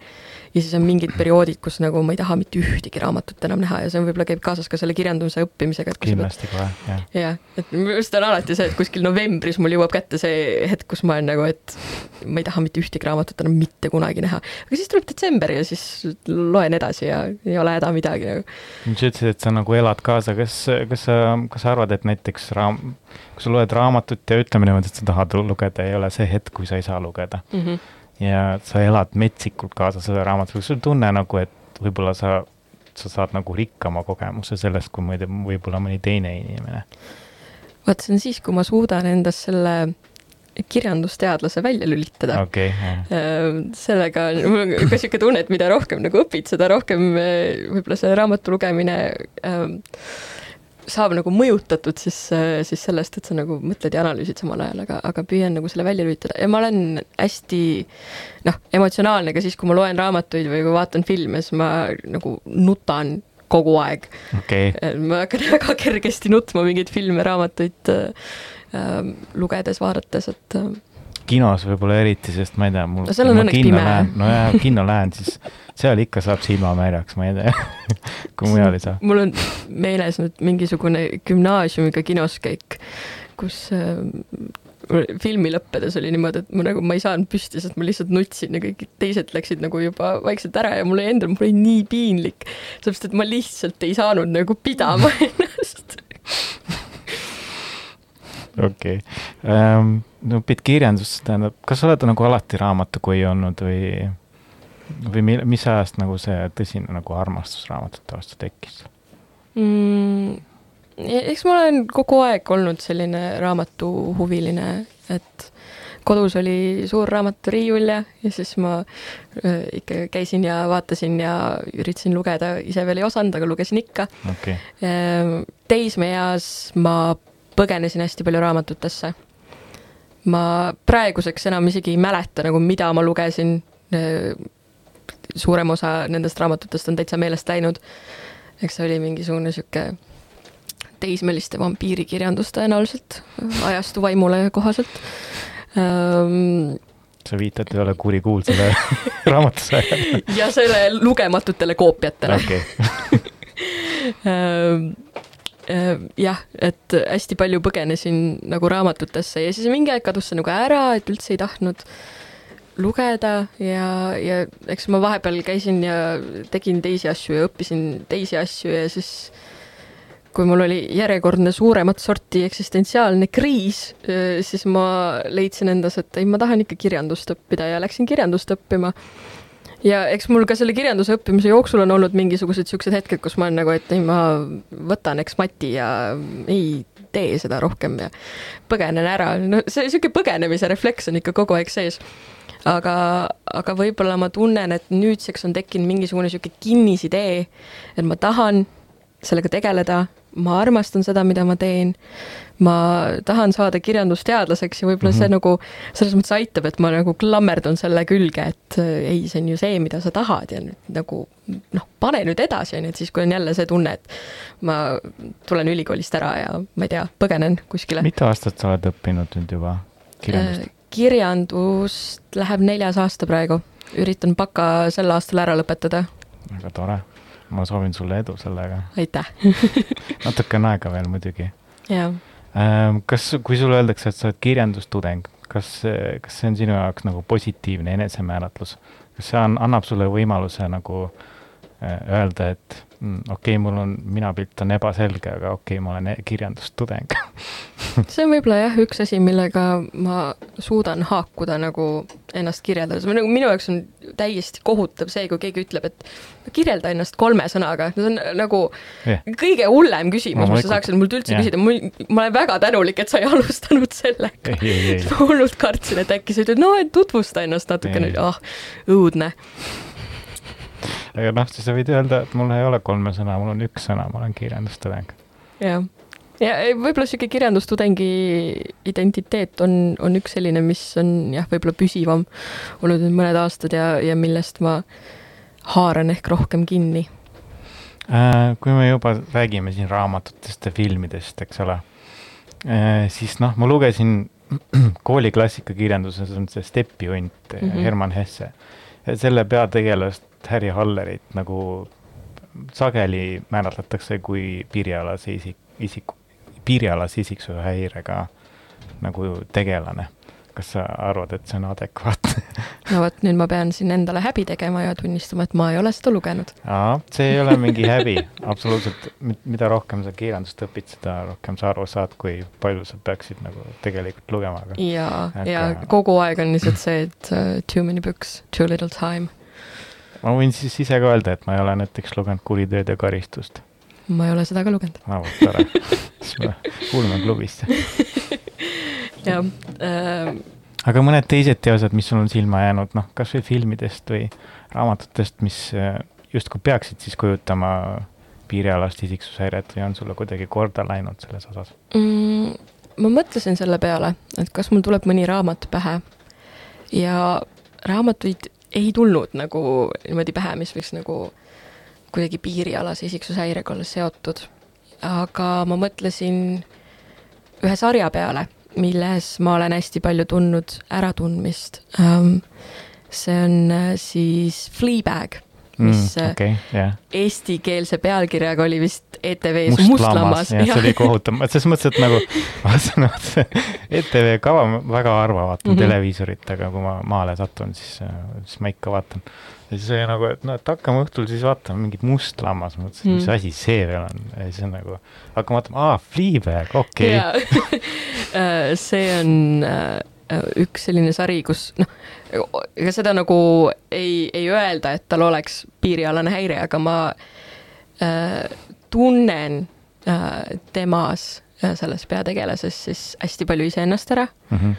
Speaker 2: Ja siis on mingid perioodid, kus nagu ma ei taha mitte ühtegi raamatut enam näha ja see on võib-olla käib kaasas ka selle kirjanduse õppimisega,
Speaker 1: kindlasti kohe, jah.
Speaker 2: jah, et minu arust on alati see, et kuskil novembris mul jõuab kätte see hetk, kus ma olen nagu, et ma ei taha mitte ühtegi raamatut enam mitte kunagi näha. aga siis tuleb detsember ja siis loen edasi ja ei ole häda midagi nagu.
Speaker 1: sa ütlesid, et sa nagu elad kaasa, kas, kas sa, kas sa arvad, et näiteks raam-, kui sa loed raamatut ja ütleme niimoodi, et sa tahad lugeda, ei ole see hetk, kui sa ei saa lugeda
Speaker 2: Mm -hmm.
Speaker 1: Ja sa elad metsikult kaasa selle raamatuga, sul tunne nagu, et võib-olla sa, sa saad nagu rikkama kogemuse sellest, kui muide võib-olla mõni teine inimene.
Speaker 2: vaat see on siis, kui ma suudan endas selle kirjandusteadlase välja lülitada.
Speaker 1: Okay,,
Speaker 2: Äh, sellega on mul on ka sihuke tunne, et mida rohkem nagu õpid, seda rohkem äh, võib-olla see raamatu lugemine ähm, saab nagu mõjutatud siis, siis sellest, et sa nagu mõtled ja analüüsid samal ajal, aga, aga püüan nagu selle välja lülitada ja ma olen hästi noh, emotsionaalne ka siis, kui ma loen raamatuid või kui vaatan filme, siis ma nagu nutan kogu aeg
Speaker 1: okay.,
Speaker 2: ma hakkan väga kergesti nutma mingeid filme, raamatuid äh, lugedes, vaadates, et äh,
Speaker 1: kinos võib-olla eriti, sest ma ei tea, mul.
Speaker 2: No seal on õnneks pime.
Speaker 1: nojah, kinno lähen, siis seal ikka saab silmamärjaks, ma ei tea, kui mujal ei saa.
Speaker 2: mul on meeles nüüd mingisugune gümnaasiumiga kinos käik, kus äh, filmi lõppedes oli niimoodi, et ma nagu, ma ei saanud püsti, sest ma lihtsalt nutsin ja kõik teised läksid nagu juba vaikselt ära ja mulle endal, mul oli nii piinlik, sellepärast et ma lihtsalt ei saanud nagu pidama ennast.
Speaker 1: Okei okay., no kirjandus tähendab, kas sa oled nagu alati raamatukogi olnud või, või mil- mis ajast nagu see tõsine nagu armastus raamatute vastu tekkis?
Speaker 2: mm,. eks ma olen kogu aeg olnud selline raamatuhuviline, et kodus oli suur raamaturiiul ja, ja siis ma äh, ikka käisin ja vaatasin ja üritasin lugeda, ise veel ei osanud, aga lugesin ikka.
Speaker 1: okay.,
Speaker 2: Ehm, teismeeas ma põgenesin hästi palju raamatutesse. ma praeguseks enam isegi ei mäleta nagu, mida ma lugesin. suurem osa nendest raamatutest on täitsa meelest läinud. eks see oli mingisugune sihuke teismeliste vampiirikirjandus tõenäoliselt, ajastu vaimule kohaselt ähm,.
Speaker 1: sa viitad ühele kurikuulsale raamatusarjale.
Speaker 2: ja selle lugematutele koopiatele
Speaker 1: okei,
Speaker 2: ähm, jah, et hästi palju põgenesin nagu raamatutesse ja siis mingi aeg kadus see nagu ära, et üldse ei tahtnud lugeda ja, ja eks ma vahepeal käisin ja tegin teisi asju ja õppisin teisi asju ja siis kui mul oli järjekordne suuremat sorti eksistentsiaalne kriis, siis ma leidsin endas, et ei, ma tahan ikka kirjandust õppida ja läksin kirjandust õppima ja eks mul ka selle kirjanduse õppimise jooksul on olnud mingisugused siuksed hetked, kus ma olen nagu, et ei, ma võtan eksmati ja ei tee seda rohkem ja põgenen ära, no see sihuke põgenemise refleks on ikka kogu aeg sees. aga, aga võib-olla ma tunnen, et nüüdseks on tekkinud mingisugune sihuke kinnisidee, et ma tahan sellega tegeleda, ma armastan seda, mida ma teen, ma tahan saada kirjandusteadlaseks ja võib-olla mm -hmm. see nagu selles mõttes aitab, et ma nagu klammerdun selle külge, et ei, see on ju see, mida sa tahad ja nüüd nagu noh, pane nüüd edasi, on ju, et siis, kui on jälle see tunne, et ma tulen ülikoolist ära ja ma ei tea, põgenen kuskile.
Speaker 1: mitu aastat sa oled õppinud nüüd juba kirjandust?
Speaker 2: Äh, kirjandust läheb neljas aasta praegu, üritan baka sel aastal ära lõpetada,
Speaker 1: väga tore, ma soovin sulle edu sellega.
Speaker 2: aitäh.
Speaker 1: natuke on aega veel muidugi.
Speaker 2: jaa
Speaker 1: kas, kui sulle öeldakse, et sa oled kirjandustudeng, kas, kas see on sinu jaoks nagu positiivne enesemääratlus? kas see on, annab sulle võimaluse nagu äh, öelda, et okei okay,, mul on, minapilt on ebaselge, aga okei okay,, ma olen e- kirjandustudeng.
Speaker 2: see on võib-olla jah, üks asi, millega ma suudan haakuda nagu ennast kirjeldades, või nagu minu jaoks on täiesti kohutav see, kui keegi ütleb, et kirjelda ennast kolme sõnaga, see on nagu
Speaker 1: Jah.
Speaker 2: kõige hullem küsimus, mis sa saaksid mult üldse
Speaker 1: Jah.
Speaker 2: küsida, ma olen väga tänulik, et sa ei alustanud sellega. ma hullult kartsin, et äkki sa ütled, no et tutvusta ennast natukene ah, õudne.
Speaker 1: Aga noh, siis sa võid öelda, et mul ei ole kolme sõna, mul on üks sõna, ma olen kirjandustudeng.
Speaker 2: jah, ja ei, võib-olla sihuke kirjandustudengi identiteet on, on üks selline, mis on jah, võib-olla püsivam olnud nüüd mõned aastad ja, ja millest ma haaran ehk rohkem kinni.
Speaker 1: Äh, kui me juba räägime siin raamatutest ja filmidest, eks ole, siis noh, ma lugesin kooliklassikakirjanduses on see Stepihunt mm. -hmm. Herman Hesse. Selle peategelast Harry Hallerit nagu sageli määratletakse kui piirialase isik, isiku, piirialase isiksuse häirega nagu tegelane. Kas sa arvad, et see on adekvaatne?
Speaker 2: no vot, nüüd ma pean siin endale häbi tegema ja tunnistama, et ma ei ole seda lugenud.
Speaker 1: aa, see ei ole mingi häbi, absoluutselt, mida rohkem sa kirjandust õpid, seda rohkem sa aru saad, kui palju sa peaksid nagu tegelikult lugema,
Speaker 2: ja,
Speaker 1: Aga-
Speaker 2: ja kogu aeg on lihtsalt see, et uh, too many books, too little time.
Speaker 1: ma võin siis ise ka öelda, et ma ei ole näiteks lugenud Kuritööd ja karistust.
Speaker 2: ma ei ole seda ka lugenud.
Speaker 1: aa, vot tore, siis me kuulume klubisse.
Speaker 2: jah äh,,
Speaker 1: aga mõned teised teosed, mis sul on silma jäänud, noh, kasvõi filmidest või raamatutest, mis äh, justkui peaksid siis kujutama piirialast isiksushäiret või on sulle kuidagi korda läinud selles osas?
Speaker 2: mm, ma mõtlesin selle peale, et kas mul tuleb mõni raamat pähe ja raamatuid ei tulnud nagu niimoodi pähe, mis võiks nagu kuidagi piirialase isiksushäirega olla seotud. aga ma mõtlesin ühe sarja peale, milles ma olen hästi palju tundnud äratundmist um,. see on äh, siis Fleabag, mis
Speaker 1: mm,
Speaker 2: mm,
Speaker 1: okei, jah.
Speaker 2: eestikeelse pealkirjaga oli vist ETV-s
Speaker 1: must
Speaker 2: Must
Speaker 1: lammas, jah, see oli kohutav, selles mõttes, et nagu ma vaatasin, et see ETV kava ma väga harva vaatan mm
Speaker 2: Mhm.
Speaker 1: -hmm. televiisorit, aga kui ma maale satun, siis, siis ma ikka vaatan. ja siis oli nagu, et noh, et hakkame õhtul siis vaatama mingit must lammas, ma mõtlesin, mis
Speaker 2: Mm.
Speaker 1: asi see veel on, ja siis on nagu, hakkame vaatama, aa, Fleabag, okei
Speaker 2: jaa, see on äh, üks selline sari, kus noh, ega seda nagu ei, ei öelda, et tal oleks piirialane häire, aga ma äh, tunnen äh, temas, selles peategelases siis hästi palju iseennast ära
Speaker 1: mm. -hmm.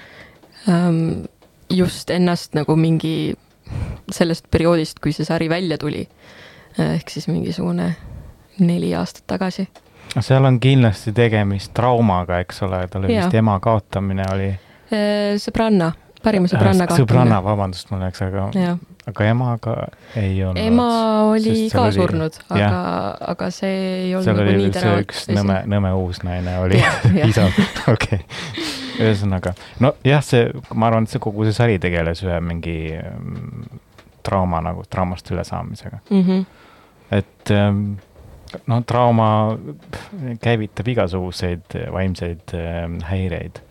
Speaker 2: ähm,. just ennast nagu mingi sellest perioodist, kui see sari välja tuli. ehk siis mingisugune neli aastat tagasi.
Speaker 1: seal on kindlasti tegemist traumaga, eks ole, tal oli vist ema kaotamine oli.
Speaker 2: Äh, sõbranna, parima sõbranna
Speaker 1: sõbranna, vabandust, mul läks, aga,
Speaker 2: jah,
Speaker 1: aga emaga ei olnud.
Speaker 2: ema oli ka
Speaker 1: oli-
Speaker 2: surnud, aga aga see ei olnud
Speaker 1: seal
Speaker 2: nagu
Speaker 1: oli
Speaker 2: nii
Speaker 1: veel see üks nõme, nõme uus naine oli isa, okei. ühesõnaga, nojah, see, ma arvan, et see kogu see sari tegeles ühe mingi mm, trauma nagu, traumast ülesaamisega.
Speaker 2: mm. -hmm.
Speaker 1: et ähm, no trauma käivitab igasuguseid vaimseid ähm, häireid äh,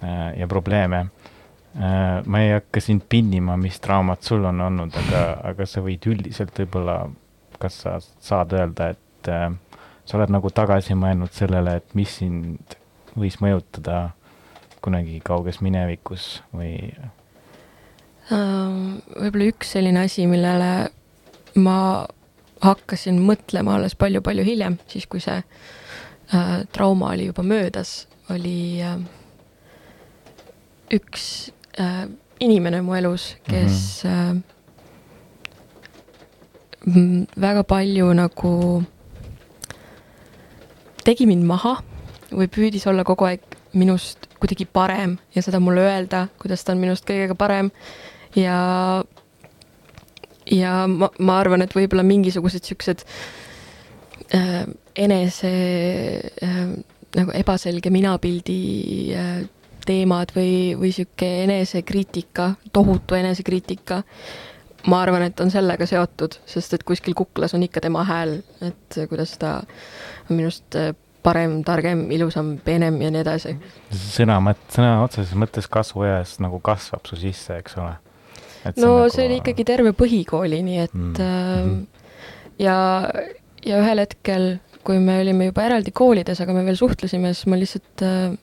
Speaker 1: ja probleeme. ma ei hakka sind pinnima, mis traumad sul on olnud, aga, aga sa võid üldiselt võib-olla, kas sa saad öelda, et äh, sa oled nagu tagasi mõelnud sellele, et mis sind võis mõjutada kunagi kauges minevikus või
Speaker 2: Ähm, võib-olla üks selline asi, millele ma hakkasin mõtlema alles palju-palju hiljem, siis kui see äh, trauma oli juba möödas, oli äh, üks äh, inimene mu elus, kes mm -hmm. äh, väga palju nagu tegi mind maha või püüdis olla kogu aeg minust kuidagi parem ja seda mulle öelda, kuidas ta on minust kõigega parem ja ja ma, ma arvan, et võib-olla mingisugused siuksed äh, enese äh, nagu ebaselge minapildi äh, teemad või, või sihuke enesekriitika, tohutu enesekriitika. ma arvan, et on sellega seotud, sest et kuskil kuklas on ikka tema hääl, et kuidas ta on minust äh, parem, targem, ilusam, peenem ja nii edasi.
Speaker 1: sõna mõt-, sõna otseses mõttes kasvueas nagu kasvab su sisse, eks ole.
Speaker 2: no see oli ikkagi terve põhikooli, nii et
Speaker 1: Mm.
Speaker 2: -hmm. ja, ja ühel hetkel, kui me olime juba eraldi koolides, aga me veel suhtlesime, siis ma lihtsalt äh,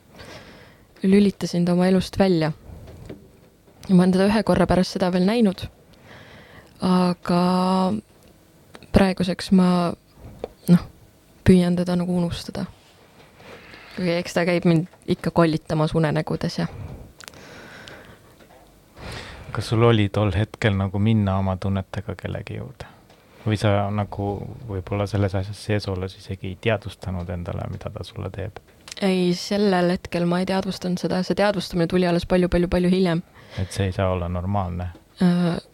Speaker 2: lülitasin ta oma elust välja. ja ma olen teda ühe korra pärast seda veel näinud. aga praeguseks ma noh, püüan teda nagu unustada. kuigi eks ta käib mind ikka kollitamas unenägudes ja
Speaker 1: kas sul oli tol hetkel nagu minna oma tunnetega kellegi juurde? või sa nagu võib-olla selles asjas sees olles isegi ei teadvustanud endale, mida ta sulle teeb?
Speaker 2: ei, sellel hetkel ma ei teadvustanud seda, see teadvustamine tuli alles palju-palju-palju hiljem.
Speaker 1: et see ei saa olla normaalne.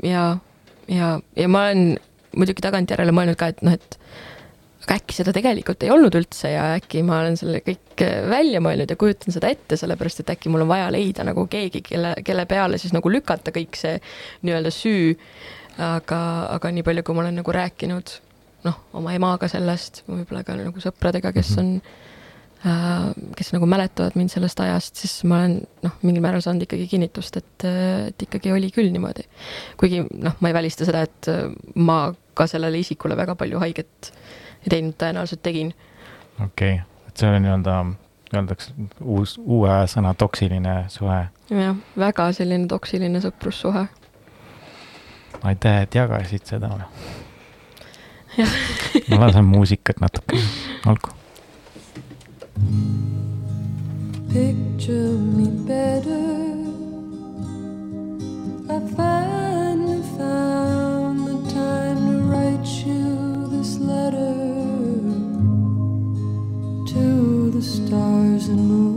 Speaker 2: ja, ja, ja ma olen muidugi tagantjärele mõelnud ka, et noh, et aga äkki seda tegelikult ei olnud üldse ja äkki ma olen selle kõik äh, välja mõelnud ja kujutan seda ette, sellepärast et äkki mul on vaja leida nagu keegi, kelle, kelle peale siis nagu lükata kõik see nii-öelda süü. aga, aga nii palju, kui ma olen nagu rääkinud noh, oma emaga sellest, võib-olla ka nagu sõpradega, kes on äh,, kes nagu mäletavad mind sellest ajast, siis ma olen noh, mingil määral saanud ikkagi kinnitust, et, et ikkagi oli küll niimoodi. kuigi noh, ma ei välista seda, et äh, ma ka sellele isikule väga palju haiget teinud tõenäoliselt tegin.
Speaker 1: okei okay., et see on nii-öelda, öeldakse uus, uue sõna toksiline suhe.
Speaker 2: jah, väga selline toksiline sõprussuhe.
Speaker 1: aitäh, et jagasid seda. Ma lasen muusikat natuke, olgu.
Speaker 4: Picture me better. I finally found the time to write you this letter to the stars and moon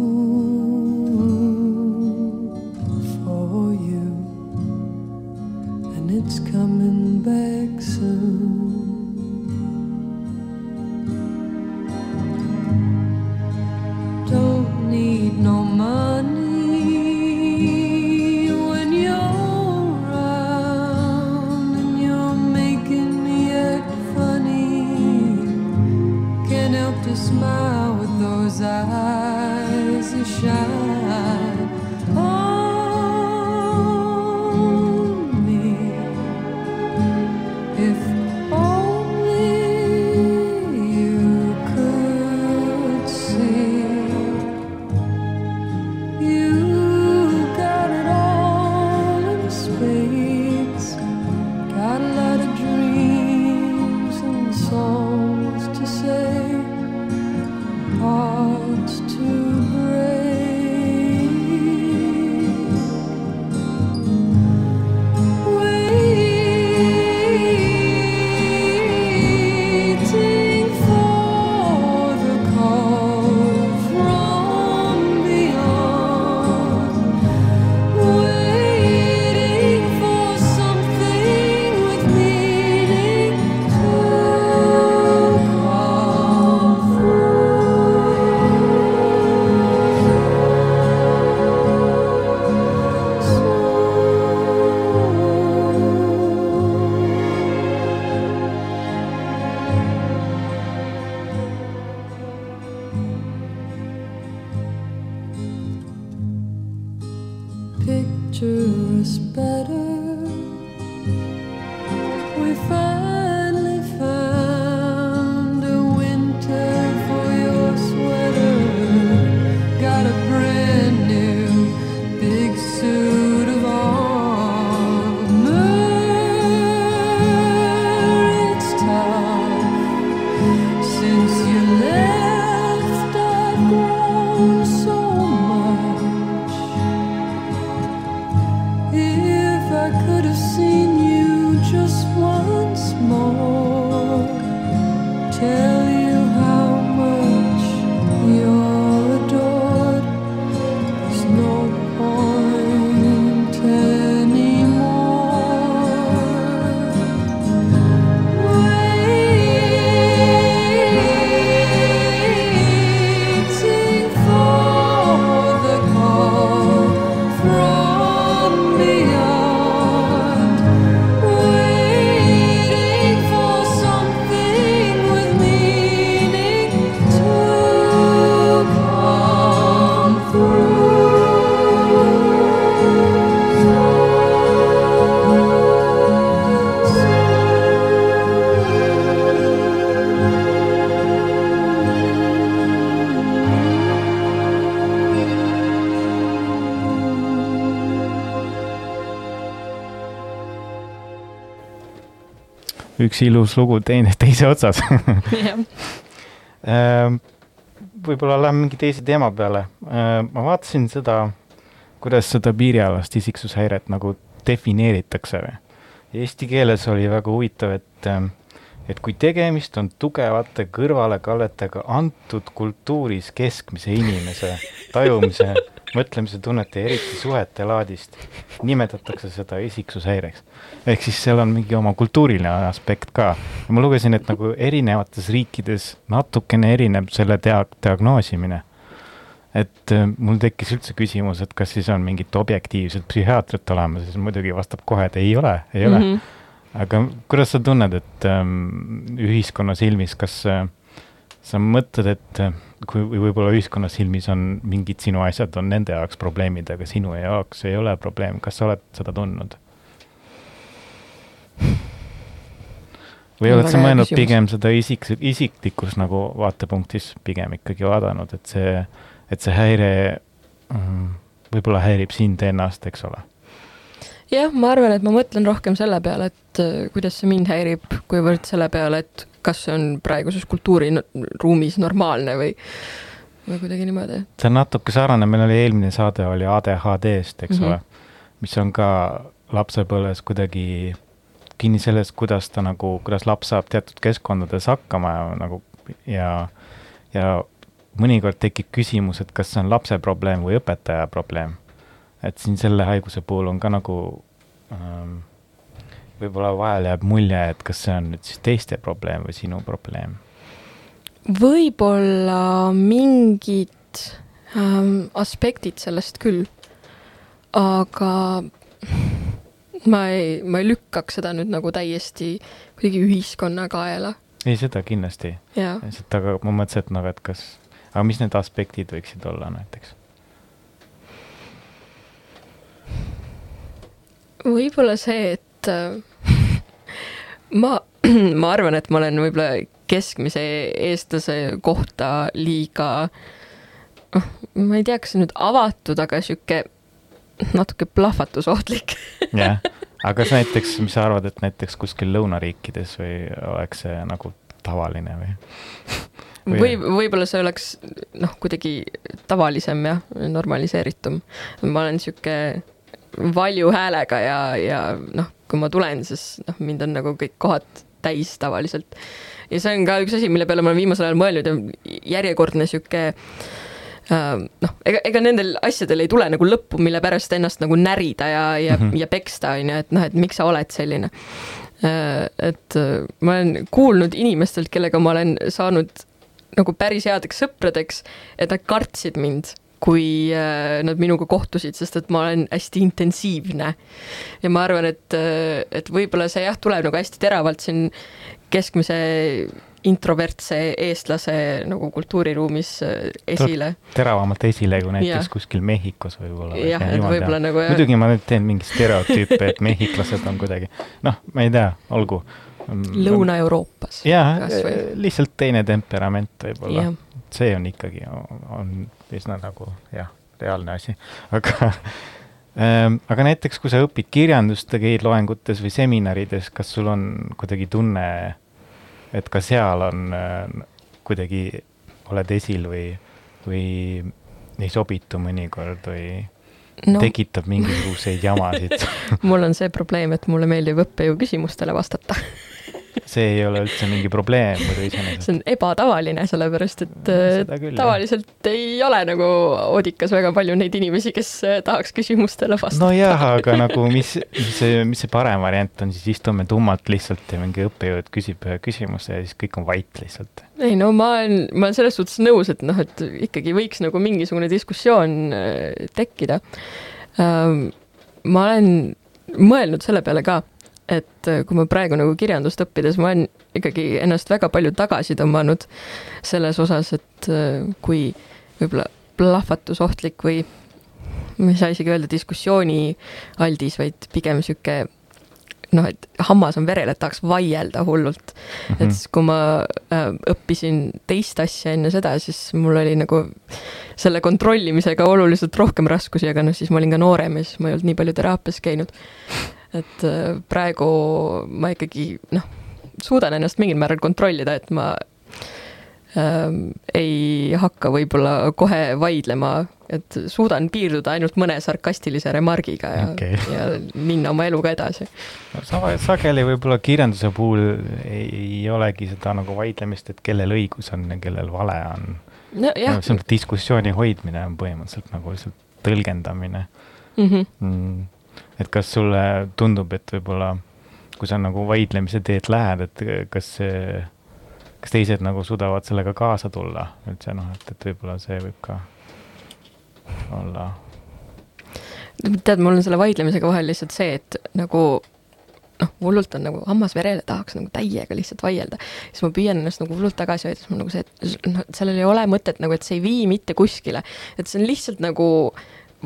Speaker 4: Picture us better. We finally
Speaker 1: üks ilus lugu teine teise otsas Ehm, võib-olla lähme mingi teise teema peale. ma vaatasin seda, kuidas seda piirialast isiksushäiret nagu defineeritakse. Eesti keeles oli väga huvitav, et, et kui tegemist on tugevate kõrvalekalletega antud kultuuris keskmise inimese tajumise, mõtlemise tunnete ja eriti suhete laadist, nimetatakse seda isiksushäireks. ehk siis seal on mingi oma kultuuriline aspekt ka. ma lugesin, et nagu erinevates riikides natukene erineb selle dia-, diagnoosimine. et äh, mul tekkis üldse küsimus, et kas siis on mingit objektiivset psühhiaatrit olemas, siis muidugi vastab kohe, et ei ole, ei ole mm. -hmm. aga kuidas sa tunned, et ähm, ühiskonna silmis, kas äh, sa mõtled, et äh, kui või võib-olla ühiskonna silmis on mingid sinu asjad on nende jaoks probleemid, aga sinu jaoks ei ole probleem, kas sa oled seda tundnud? või oled sa mõelnud
Speaker 2: küsimus.
Speaker 1: pigem seda isik, isiklikus nagu vaatepunktis pigem ikkagi vaadanud, et see, et see häire mm, võib-olla häirib sind ennast, eks ole?
Speaker 2: jah, ma arvan, et ma mõtlen rohkem selle peale, et äh, kuidas see mind häirib, kuivõrd selle peale, et kas see on praeguses kultuuriruumis normaalne või, või kuidagi niimoodi.
Speaker 1: see on natuke sarnane, meil oli eelmine saade oli ADHD-st, eks mm. -hmm. ole, mis on ka lapsepõlves kuidagi kinni selles, kuidas ta nagu, kuidas laps saab teatud keskkondades hakkama ja nagu ja, ja mõnikord tekib küsimus, et kas see on lapse probleem või õpetaja probleem. et siin selle haiguse puhul on ka nagu ähm, võib-olla vahel jääb mulje, et kas see on nüüd siis teiste probleem või sinu probleem?
Speaker 2: võib-olla mingid ähm, aspektid sellest küll, aga ma ei, ma ei lükkaks seda nüüd nagu täiesti kuidagi ühiskonna kaela.
Speaker 1: ei, seda kindlasti. lihtsalt, aga ma mõtlesin, et noh, et kas, aga mis need aspektid võiksid olla näiteks?
Speaker 2: võib-olla see, et äh, ma, ma arvan, et ma olen võib-olla keskmise eestlase kohta liiga, noh, ma ei tea, kas nüüd avatud, aga sihuke natuke plahvatusohtlik
Speaker 1: jah, aga kas näiteks, mis sa arvad, et näiteks kuskil lõunariikides või oleks see nagu tavaline või?
Speaker 2: või võib-olla see oleks noh, kuidagi tavalisem ja normaliseeritum. ma olen sihuke valju häälega ja, ja noh, kui ma tulen, siis noh, mind on nagu kõik kohad täis tavaliselt. ja see on ka üks asi, mille peale ma olen viimasel ajal mõelnud ja järjekordne sihuke äh, noh, ega, ega nendel asjadel ei tule nagu lõppu, mille pärast ennast nagu närida ja, ja mm. -hmm. ja peksta, on ju, et noh, et miks sa oled selline. et äh, ma olen kuulnud inimestelt, kellega ma olen saanud nagu päris headeks sõpradeks, et nad kartsid mind, kui äh, nad minuga kohtusid, sest et ma olen hästi intensiivne. ja ma arvan, et, et võib-olla see jah, tuleb nagu hästi teravalt siin keskmise introvertse eestlase nagu kultuuriruumis äh, esile.
Speaker 1: teravamalt esile kui näiteks
Speaker 2: Jah.
Speaker 1: kuskil Mehhikos võib-olla.
Speaker 2: jah, et võib-olla nagu jah,
Speaker 1: muidugi ma nüüd teen mingi stereotüüpe, et mehhiklased on kuidagi, noh, ma ei tea, olgu.
Speaker 2: Lõuna-Euroopas.
Speaker 1: jaa lihtsalt teine temperament võib-olla see on ikkagi, on üsna nagu jah, reaalne asi, aga ähm, aga näiteks, kui sa õpid kirjandust ja käid loengutes või seminarides, kas sul on kuidagi tunne, et ka seal on äh, kuidagi, oled esil või, või ei sobitu mõnikord või no tekitab mingisuguseid jamasid?
Speaker 2: mul on see probleem, et mulle meeldib õppejõu küsimustele vastata.
Speaker 1: See ei ole üldse mingi probleem muidu iseenesest.
Speaker 2: see on ebatavaline, sellepärast et
Speaker 1: küll, jah.
Speaker 2: tavaliselt ei ole nagu Odikas väga palju neid inimesi, kes äh, tahaks küsimustele vastata.
Speaker 1: nojah, aga nagu mis, mis see, mis see parem variant on, siis istume tummalt lihtsalt ja mingi õppejõud küsib ühe küsimuse ja siis kõik on vait lihtsalt.
Speaker 2: ei no ma olen, ma olen selles suhtes nõus, et noh, et ikkagi võiks nagu mingisugune diskussioon äh, tekkida. ma olen mõelnud selle peale ka, et äh, kui ma praegu nagu kirjandust õppides, ma olen ikkagi ennast väga palju tagasi tõmmanud selles osas, et äh, kui võib-olla plahvatusohtlik või ma ei saa isegi öelda diskussioonialdis, vaid pigem sihuke noh, et hammas on verel, et tahaks vaielda hullult.
Speaker 1: Mhm.
Speaker 2: et siis, kui ma äh, õppisin teist asja enne seda, siis mul oli nagu selle kontrollimisega oluliselt rohkem raskusi, aga noh, siis ma olin ka noorem ja siis ma ei olnud nii palju teraapias käinud. Et äh, praegu ma ikkagi noh, suudan ennast mingil määral kontrollida, et ma ähm, ei hakka võib-olla kohe vaidlema, et suudan piirduda ainult mõne sarkastilise remargiga ja okay., ja minna oma eluga edasi.
Speaker 1: Sa- sageli võib-olla kirjanduse puhul ei, ei olegi seda nagu vaidlemist, et kellel õigus on ja kellel vale on.
Speaker 2: nojah
Speaker 1: see on diskussiooni hoidmine on põhimõtteliselt nagu lihtsalt tõlgendamine
Speaker 2: mm, -hmm.
Speaker 1: mm.. Et kas sulle tundub, et võib-olla kui sa nagu vaidlemise teed lähed, et kas see, kas teised nagu suudavad sellega kaasa tulla üldse noh, et, et võib-olla see võib ka olla
Speaker 2: tead, mul on selle vaidlemisega vahel lihtsalt see, et nagu noh, hullult on nagu hammas verele, tahaks nagu täiega lihtsalt vaielda. siis ma püüan ennast nagu hullult tagasi hoida, siis mul nagu see, et noh, sellel ei ole mõtet nagu, et see ei vii mitte kuskile. et see on lihtsalt nagu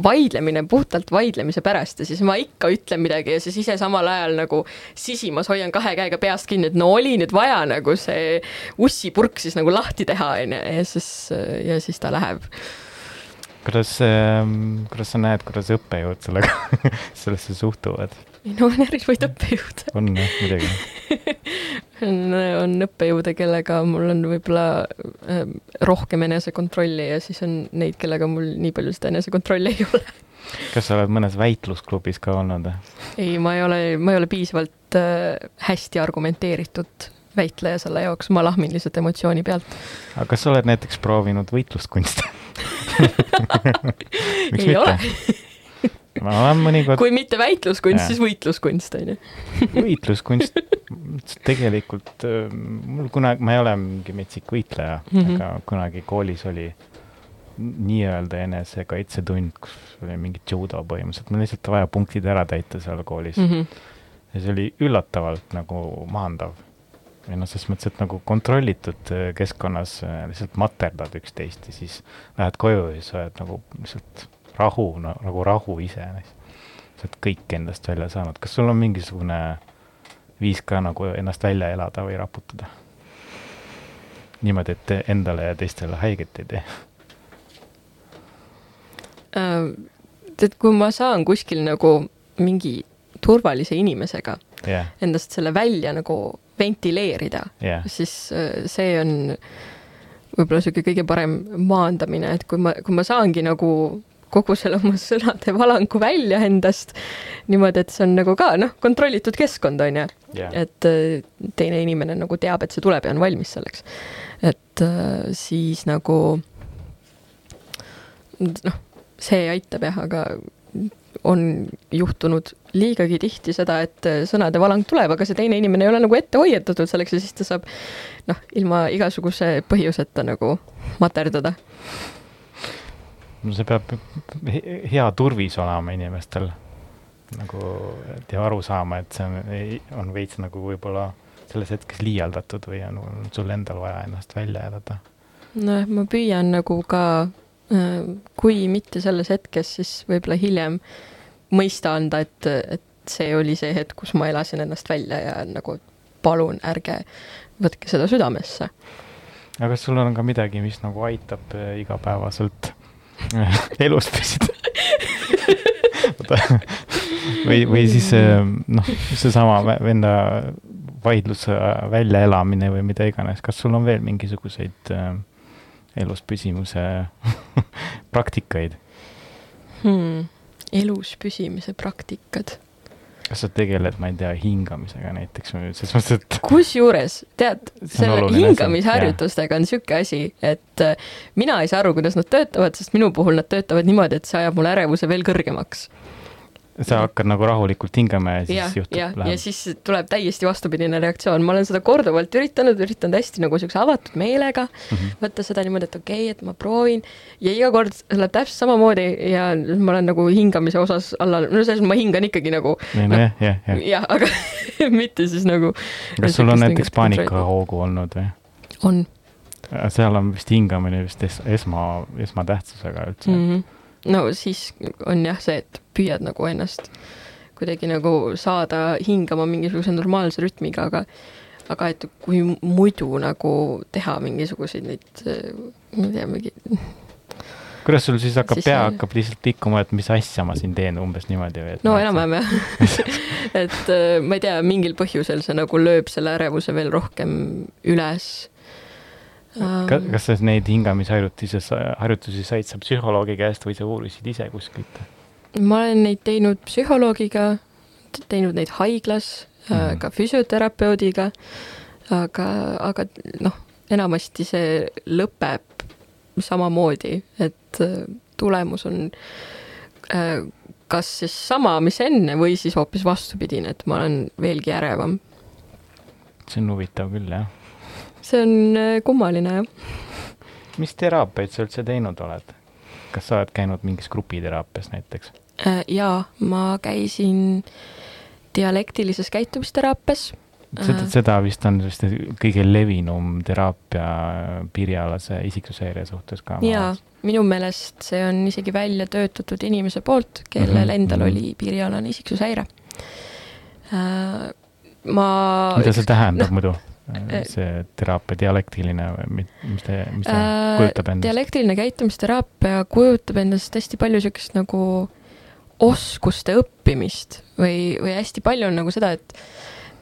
Speaker 2: vaidlemine puhtalt vaidlemise pärast ja siis ma ikka ütlen midagi ja siis ise samal ajal nagu sisimas hoian kahe käega peast kinni, et no oli nüüd vaja nagu see ussipurk siis nagu lahti teha, onju, ja siis, ja siis ta läheb
Speaker 1: kuidas ähm,, kuidas sa näed, kuidas õppejõud sellega, sellesse suhtuvad?
Speaker 2: ei no on erinevaid õppejõude.
Speaker 1: on jah, muidugi.
Speaker 2: on, on õppejõude, kellega mul on võib-olla äh, rohkem enesekontrolli ja siis on neid, kellega mul nii palju seda enesekontrolli ei ole.
Speaker 1: kas sa oled mõnes väitlusklubis ka olnud?
Speaker 2: ei, ma ei ole, ma ei ole piisavalt äh, hästi argumenteeritud väitleja selle jaoks, ma lahmin lihtsalt emotsiooni pealt.
Speaker 1: aga kas sa oled näiteks proovinud võitluskunsti? miks
Speaker 2: ei ole
Speaker 1: mitte?, ma olen mõnikord
Speaker 2: kui mitte väitluskunst, siis võitluskunst on ju.
Speaker 1: võitluskunst, tegelikult äh, mul kunagi, ma ei ole mingi metsik võitleja mm. -hmm. aga kunagi koolis oli nii-öelda enesekaitsetund, kus oli mingi judo põhimõtteliselt, mul lihtsalt vaja punktid ära täita seal koolis mm. -hmm. ja see oli üllatavalt nagu maandav. või noh, selles mõttes, et nagu kontrollitud äh, keskkonnas äh, lihtsalt materdad üksteist ja siis lähed koju ja siis oled nagu lihtsalt rahu no,, nagu rahu ise. sa oled kõik endast välja saanud, kas sul on mingisugune viis ka nagu ennast välja elada või raputada? niimoodi, et endale ja teistele haiget ei tee.
Speaker 2: Äh, tead, kui ma saan kuskil nagu mingi turvalise inimesega
Speaker 1: jah,
Speaker 2: endast selle välja nagu ventileerida,
Speaker 1: jah,
Speaker 2: siis äh, see on võib-olla niisugune kõige parem maandamine, et kui ma, kui ma saangi nagu kogu selle oma sõnade valangu välja endast niimoodi, et see on nagu ka noh, kontrollitud keskkond on ju,
Speaker 1: jah.
Speaker 2: et äh, teine inimene nagu teab, et see tuleb ja on valmis selleks. et äh, siis nagu noh, see aitab jah, aga on juhtunud liigagi tihti seda, et äh, sõnade valang tuleb, aga see teine inimene ei ole nagu ette hoiatatud selleks ja siis ta saab noh, ilma igasuguse põhjuseta nagu materdada.
Speaker 1: No see peab he- hea turvis olema inimestel nagu et ja aru saama, et see on, on veits nagu võib-olla selles hetkes liialdatud või on, on sul endal vaja ennast välja elada.
Speaker 2: nojah, ma püüan nagu ka, kui mitte selles hetkes, siis võib-olla hiljem mõista anda, et, et see oli see hetk, kus ma elasin ennast välja ja nagu palun ärge võtke seda südamesse.
Speaker 1: aga kas sul on ka midagi, mis nagu aitab äh, igapäevaselt elus püsida? või, või siis äh, noh, seesama vä- enda vaidluse väljaelamine või mida iganes, kas sul on veel mingisuguseid äh, elus püsimise praktikaid?
Speaker 2: Hmm. elus püsimise praktikad.
Speaker 1: Kas sa tegeled, ma ei tea, hingamisega näiteks või selles mõttes, et
Speaker 2: kusjuures tead, selle hingamisharjutustega on niisugune asi, et äh, mina ei saa aru, kuidas nad töötavad, sest minu puhul nad töötavad niimoodi, et see ajab mul ärevuse veel kõrgemaks.
Speaker 1: Sa hakkad nagu rahulikult hingama ja siis
Speaker 2: jah,
Speaker 1: juhtub
Speaker 2: ja
Speaker 1: läheb.
Speaker 2: siis tuleb täiesti vastupidine reaktsioon, ma olen seda korduvalt üritanud, üritanud hästi nagu siukse avatud meelega
Speaker 1: Mhm.
Speaker 2: võtta seda niimoodi, et okei okay,, et ma proovin ja iga kord läheb täpselt samamoodi ja ma olen nagu hingamise osas alla, no selles mõttes ma hingan ikkagi nagu
Speaker 1: jah, jah, jah.
Speaker 2: jah, aga mitte siis nagu.
Speaker 1: kas sul on näiteks paanikahoogu olnud või?
Speaker 2: on
Speaker 1: seal on vist hingamine vist es, esma, esmatähtsusega üldse mm..
Speaker 2: mm. -hmm. No siis on jah see, et püüad nagu ennast kuidagi nagu saada hingama mingisuguse normaalse rütmiga, aga aga et kui muidu nagu teha mingisuguseid neid, ma ei tea, mingi
Speaker 1: kuidas sul siis hakkab pea
Speaker 2: see-
Speaker 1: hakkab lihtsalt liikuma, et mis asja ma siin teen umbes niimoodi või?
Speaker 2: no enam-vähem jah. et äh, ma ei tea, mingil põhjusel see nagu lööb selle ärevuse veel rohkem üles.
Speaker 1: kas, kas sa neid hingamisharjutusi, harjutusi said sa psühholoogi käest või sa uurisid ise kuskilt?
Speaker 2: ma olen neid teinud psühholoogiga, teinud neid haiglas mm,
Speaker 1: Mhm.
Speaker 2: ka füsioterapeudiga, aga, aga noh, enamasti see lõpeb samamoodi, et äh, tulemus on äh, kas siis sama, mis enne või siis hoopis vastupidine, et ma olen veelgi ärevam.
Speaker 1: see on huvitav küll, jah.
Speaker 2: See on äh, kummaline jah.
Speaker 1: mis teraapiaid sa üldse teinud oled? kas sa oled käinud mingis grupiteraapias näiteks?
Speaker 2: Äh, jaa, ma käisin dialektilises käitumisteraapias
Speaker 1: seda
Speaker 2: Äh.,
Speaker 1: seda vist on vist kõige levinum teraapia piirialase isiksuse suhtes ka.
Speaker 2: jaa, minu meelest see on isegi välja töötatud inimese poolt, kellel mm -hmm. endal
Speaker 1: mhm.
Speaker 2: oli piirialane isiksushäire. ma.
Speaker 1: mida see tähendab muidu,
Speaker 2: äh,
Speaker 1: see teraapia dialektiline või mi- mis ta, mis ta
Speaker 2: Äh,
Speaker 1: kujutab endast?
Speaker 2: dialektiline käitumisteraapia kujutab endast hästi palju niisugust nagu oskuste õppimist või, või hästi palju on nagu seda, et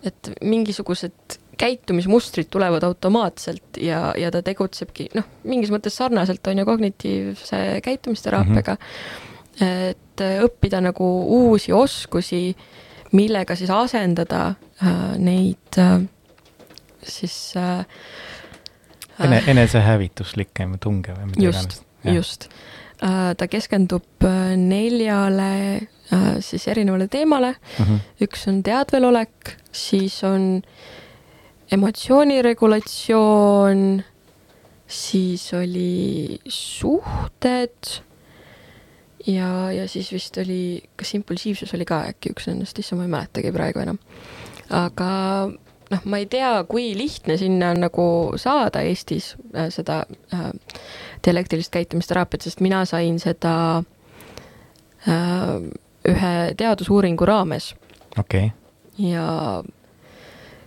Speaker 2: et mingisugused käitumismustrid tulevad automaatselt ja, ja ta tegutsebki noh, mingis mõttes sarnaselt on ju kognitiivse käitumisteraapiaga mm, -hmm. et äh, õppida nagu uusi oskusi, millega siis asendada äh, neid äh, siis äh,
Speaker 1: ene, enesehävituslikke või tunge või mida
Speaker 2: just, just. ta keskendub äh, neljale äh, siis erinevale teemale,
Speaker 1: mm. -hmm.
Speaker 2: üks on teadvelolek, siis on emotsiooniregulatsioon, siis oli suhted ja, ja siis vist oli, kas impulsiivsus oli ka äkki üks nendest, issand, ma ei mäletagi praegu enam. aga noh, ma ei tea, kui lihtne sinna on nagu saada Eestis äh, seda äh, dialektilist käitumisteraapiat, sest mina sain seda äh, ühe teadusuuringu raames
Speaker 1: okei okay.
Speaker 2: ja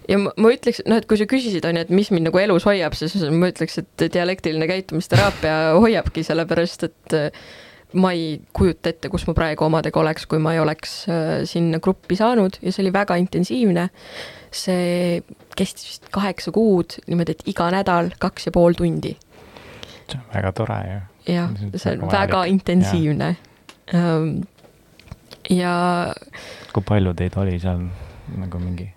Speaker 2: ja ma, ma ütleks, noh, et kui sa küsisid, on ju, et mis mind nagu elus hoiab, siis ma ütleks, et dialektiline käitumisteraapia hoiabki, sellepärast et äh, ma ei kujuta ette, kus ma praegu omadega oleks, kui ma ei oleks äh, sinna gruppi saanud ja see oli väga intensiivne. see kestis vist kaheksa kuud, niimoodi, et iga nädal kaks ja pool tundi.
Speaker 1: see on väga tore ju.
Speaker 2: jah, see on väga intensiivne. Ähm, ja.
Speaker 1: kui palju teid oli seal nagu mingi?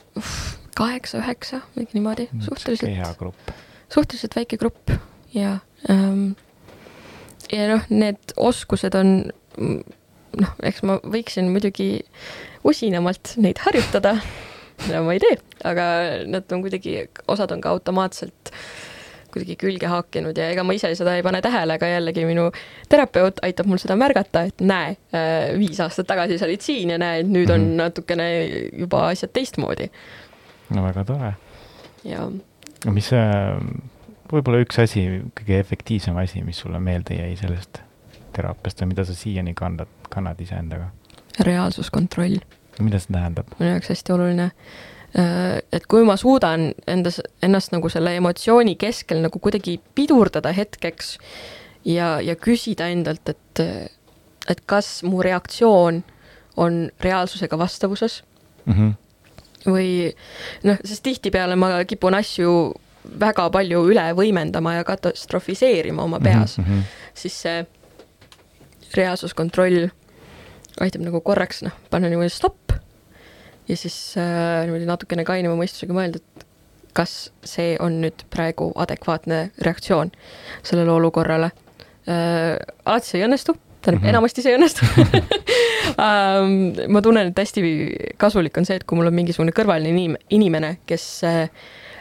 Speaker 2: kaheksa-üheksa, mingi niimoodi, suhteliselt.
Speaker 1: hea grupp.
Speaker 2: suhteliselt väike grupp ja ähm, ja noh, need oskused on noh, eks ma võiksin muidugi usinamalt neid harjutada, mida ma ei tee, aga nad on kuidagi, osad on ka automaatselt kuidagi külge haakinud ja ega ma ise seda ei pane tähele, aga jällegi minu terapeut aitab mul seda märgata, et näe, viis aastat tagasi sa olid siin ja näe, nüüd on mhm. natukene juba asjad teistmoodi
Speaker 1: no väga tore.
Speaker 2: ja.
Speaker 1: mis see, võib-olla üks asi, kõige efektiivsem asi, mis sulle meelde jäi sellest teraapiast või mida sa siiani kannad, kannad iseendaga?
Speaker 2: reaalsuskontroll.
Speaker 1: mida see tähendab?
Speaker 2: minu jaoks hästi oluline äh, et kui ma suudan endas, ennast nagu selle emotsiooni keskel nagu kuidagi pidurdada hetkeks ja, ja küsida endalt, et, et kas mu reaktsioon on reaalsusega vastavuses mm. -hmm või noh, sest tihtipeale ma kipun asju väga palju üle võimendama ja katastrofiseerima oma peas mm, -hmm. siis see reaalsuskontroll aitab nagu korraks noh, panna niimoodi stopp ja siis äh, niimoodi natukene kainema mõistusega mõelda, et kas see on nüüd praegu adekvaatne reaktsioon sellele olukorrale äh,. alati see ei õnnestu tähendab mm -hmm. enamasti see ei õnnestu um, ma tunnen, et hästi kasulik on see, et kui mul on mingisugune kõrvaline inim-, inimene, kes äh,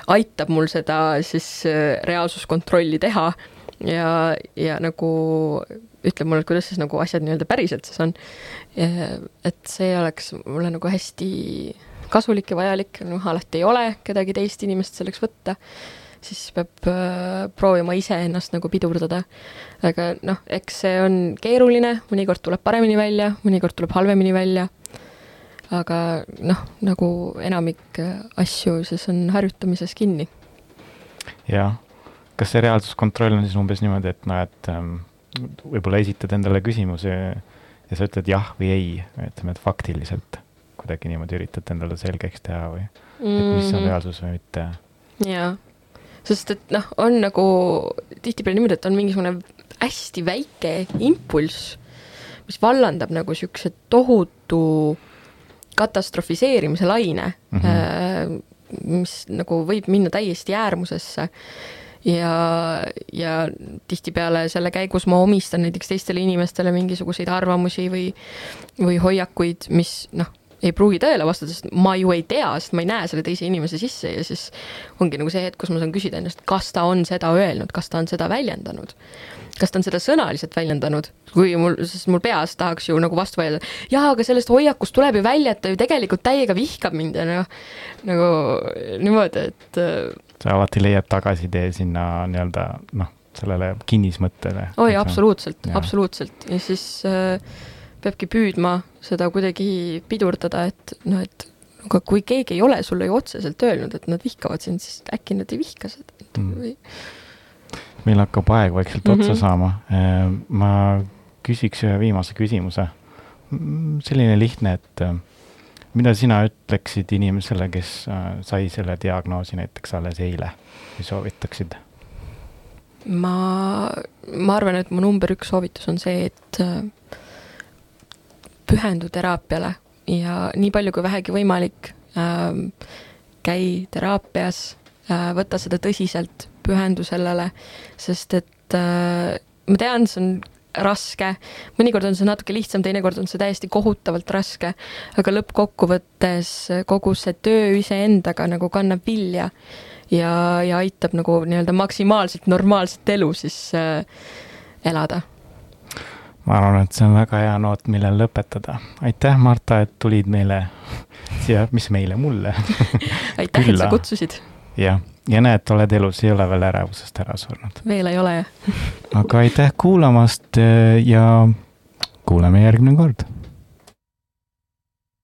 Speaker 2: aitab mul seda siis äh, reaalsuskontrolli teha ja, ja nagu ütleb mulle, et kuidas siis nagu asjad nii-öelda päriselt siis on. et see oleks mulle nagu hästi kasulik ja vajalik, noh alati ei ole kedagi teist inimest selleks võtta siis peab äh, proovima iseennast nagu pidurdada. aga noh, eks see on keeruline, mõnikord tuleb paremini välja, mõnikord tuleb halvemini välja. Aga noh, nagu enamik äh, asju, siis on harjutamises kinni.
Speaker 1: jah, kas see reaalsuskontroll on siis umbes niimoodi, et noh, et ähm, võib-olla esitad endale küsimuse ja sa ütled jah või ei, ütleme, et faktiliselt kuidagi niimoodi üritad endale selgeks teha või mm et mis on mhm. reaalsus või mitte?
Speaker 2: jaa sest et noh, on nagu tihtipeale niimoodi, et on mingisugune hästi väike impulss, mis vallandab nagu niisuguse tohutu katastrofiseerimise laine mm, -hmm. mis nagu võib minna täiesti äärmusesse ja, ja tihtipeale selle käigus ma omistan näiteks teistele inimestele mingisuguseid arvamusi või, või hoiakuid, mis noh, ei pruugi tõele vastata, sest ma ju ei tea, sest ma ei näe selle teise inimese sisse ja siis ongi nagu see hetk, kus ma saan küsida ennast, kas ta on seda öelnud, kas ta on seda väljendanud. kas ta on seda sõnaliselt väljendanud, kui mul, sest mul peas tahaks ju nagu vastu vaielda, jaa, aga sellest hoiakust tuleb ju välja, et ta ju tegelikult täiega vihkab mind ja noh, nagu niimoodi, et äh,
Speaker 1: sa alati leiad tagasitee sinna nii-öelda noh, sellele kinnismõttele.
Speaker 2: oi, absoluutselt, absoluutselt ja siis äh, peabki püüdma seda kuidagi pidurdada, et noh, et aga kui keegi ei ole sulle ju otseselt öelnud, et nad vihkavad sind, siis äkki nad ei vihka seda mm. või?
Speaker 1: meil hakkab aeg vaikselt mm -hmm. otsa saama. Äh, ma küsiks ühe viimase küsimuse. selline lihtne, et äh, mida sina ütleksid inimesele, kes äh, sai selle diagnoosi näiteks alles eile või soovitaksid?
Speaker 2: ma, ma arvan, et mu number üks soovitus on see, et pühendu teraapiale ja nii palju kui vähegi võimalik äh,, käi teraapias äh,, võta seda tõsiselt, pühendu sellele, sest et äh, ma tean, see on raske, mõnikord on see natuke lihtsam, teinekord on see täiesti kohutavalt raske, aga lõppkokkuvõttes kogu see töö iseendaga nagu kannab vilja ja, ja aitab nagu nii-öelda maksimaalselt normaalset elu siis äh, elada
Speaker 1: ma arvan, et see on väga hea noot, millel lõpetada. aitäh, Marta, et tulid meile siia, mis meile, mulle
Speaker 2: aitäh, et sa kutsusid.
Speaker 1: jah, ja näed, oled elus, ei ole veel ärevusest ära surnud.
Speaker 2: veel ei ole, jah
Speaker 1: aga aitäh kuulamast ja kuuleme järgmine kord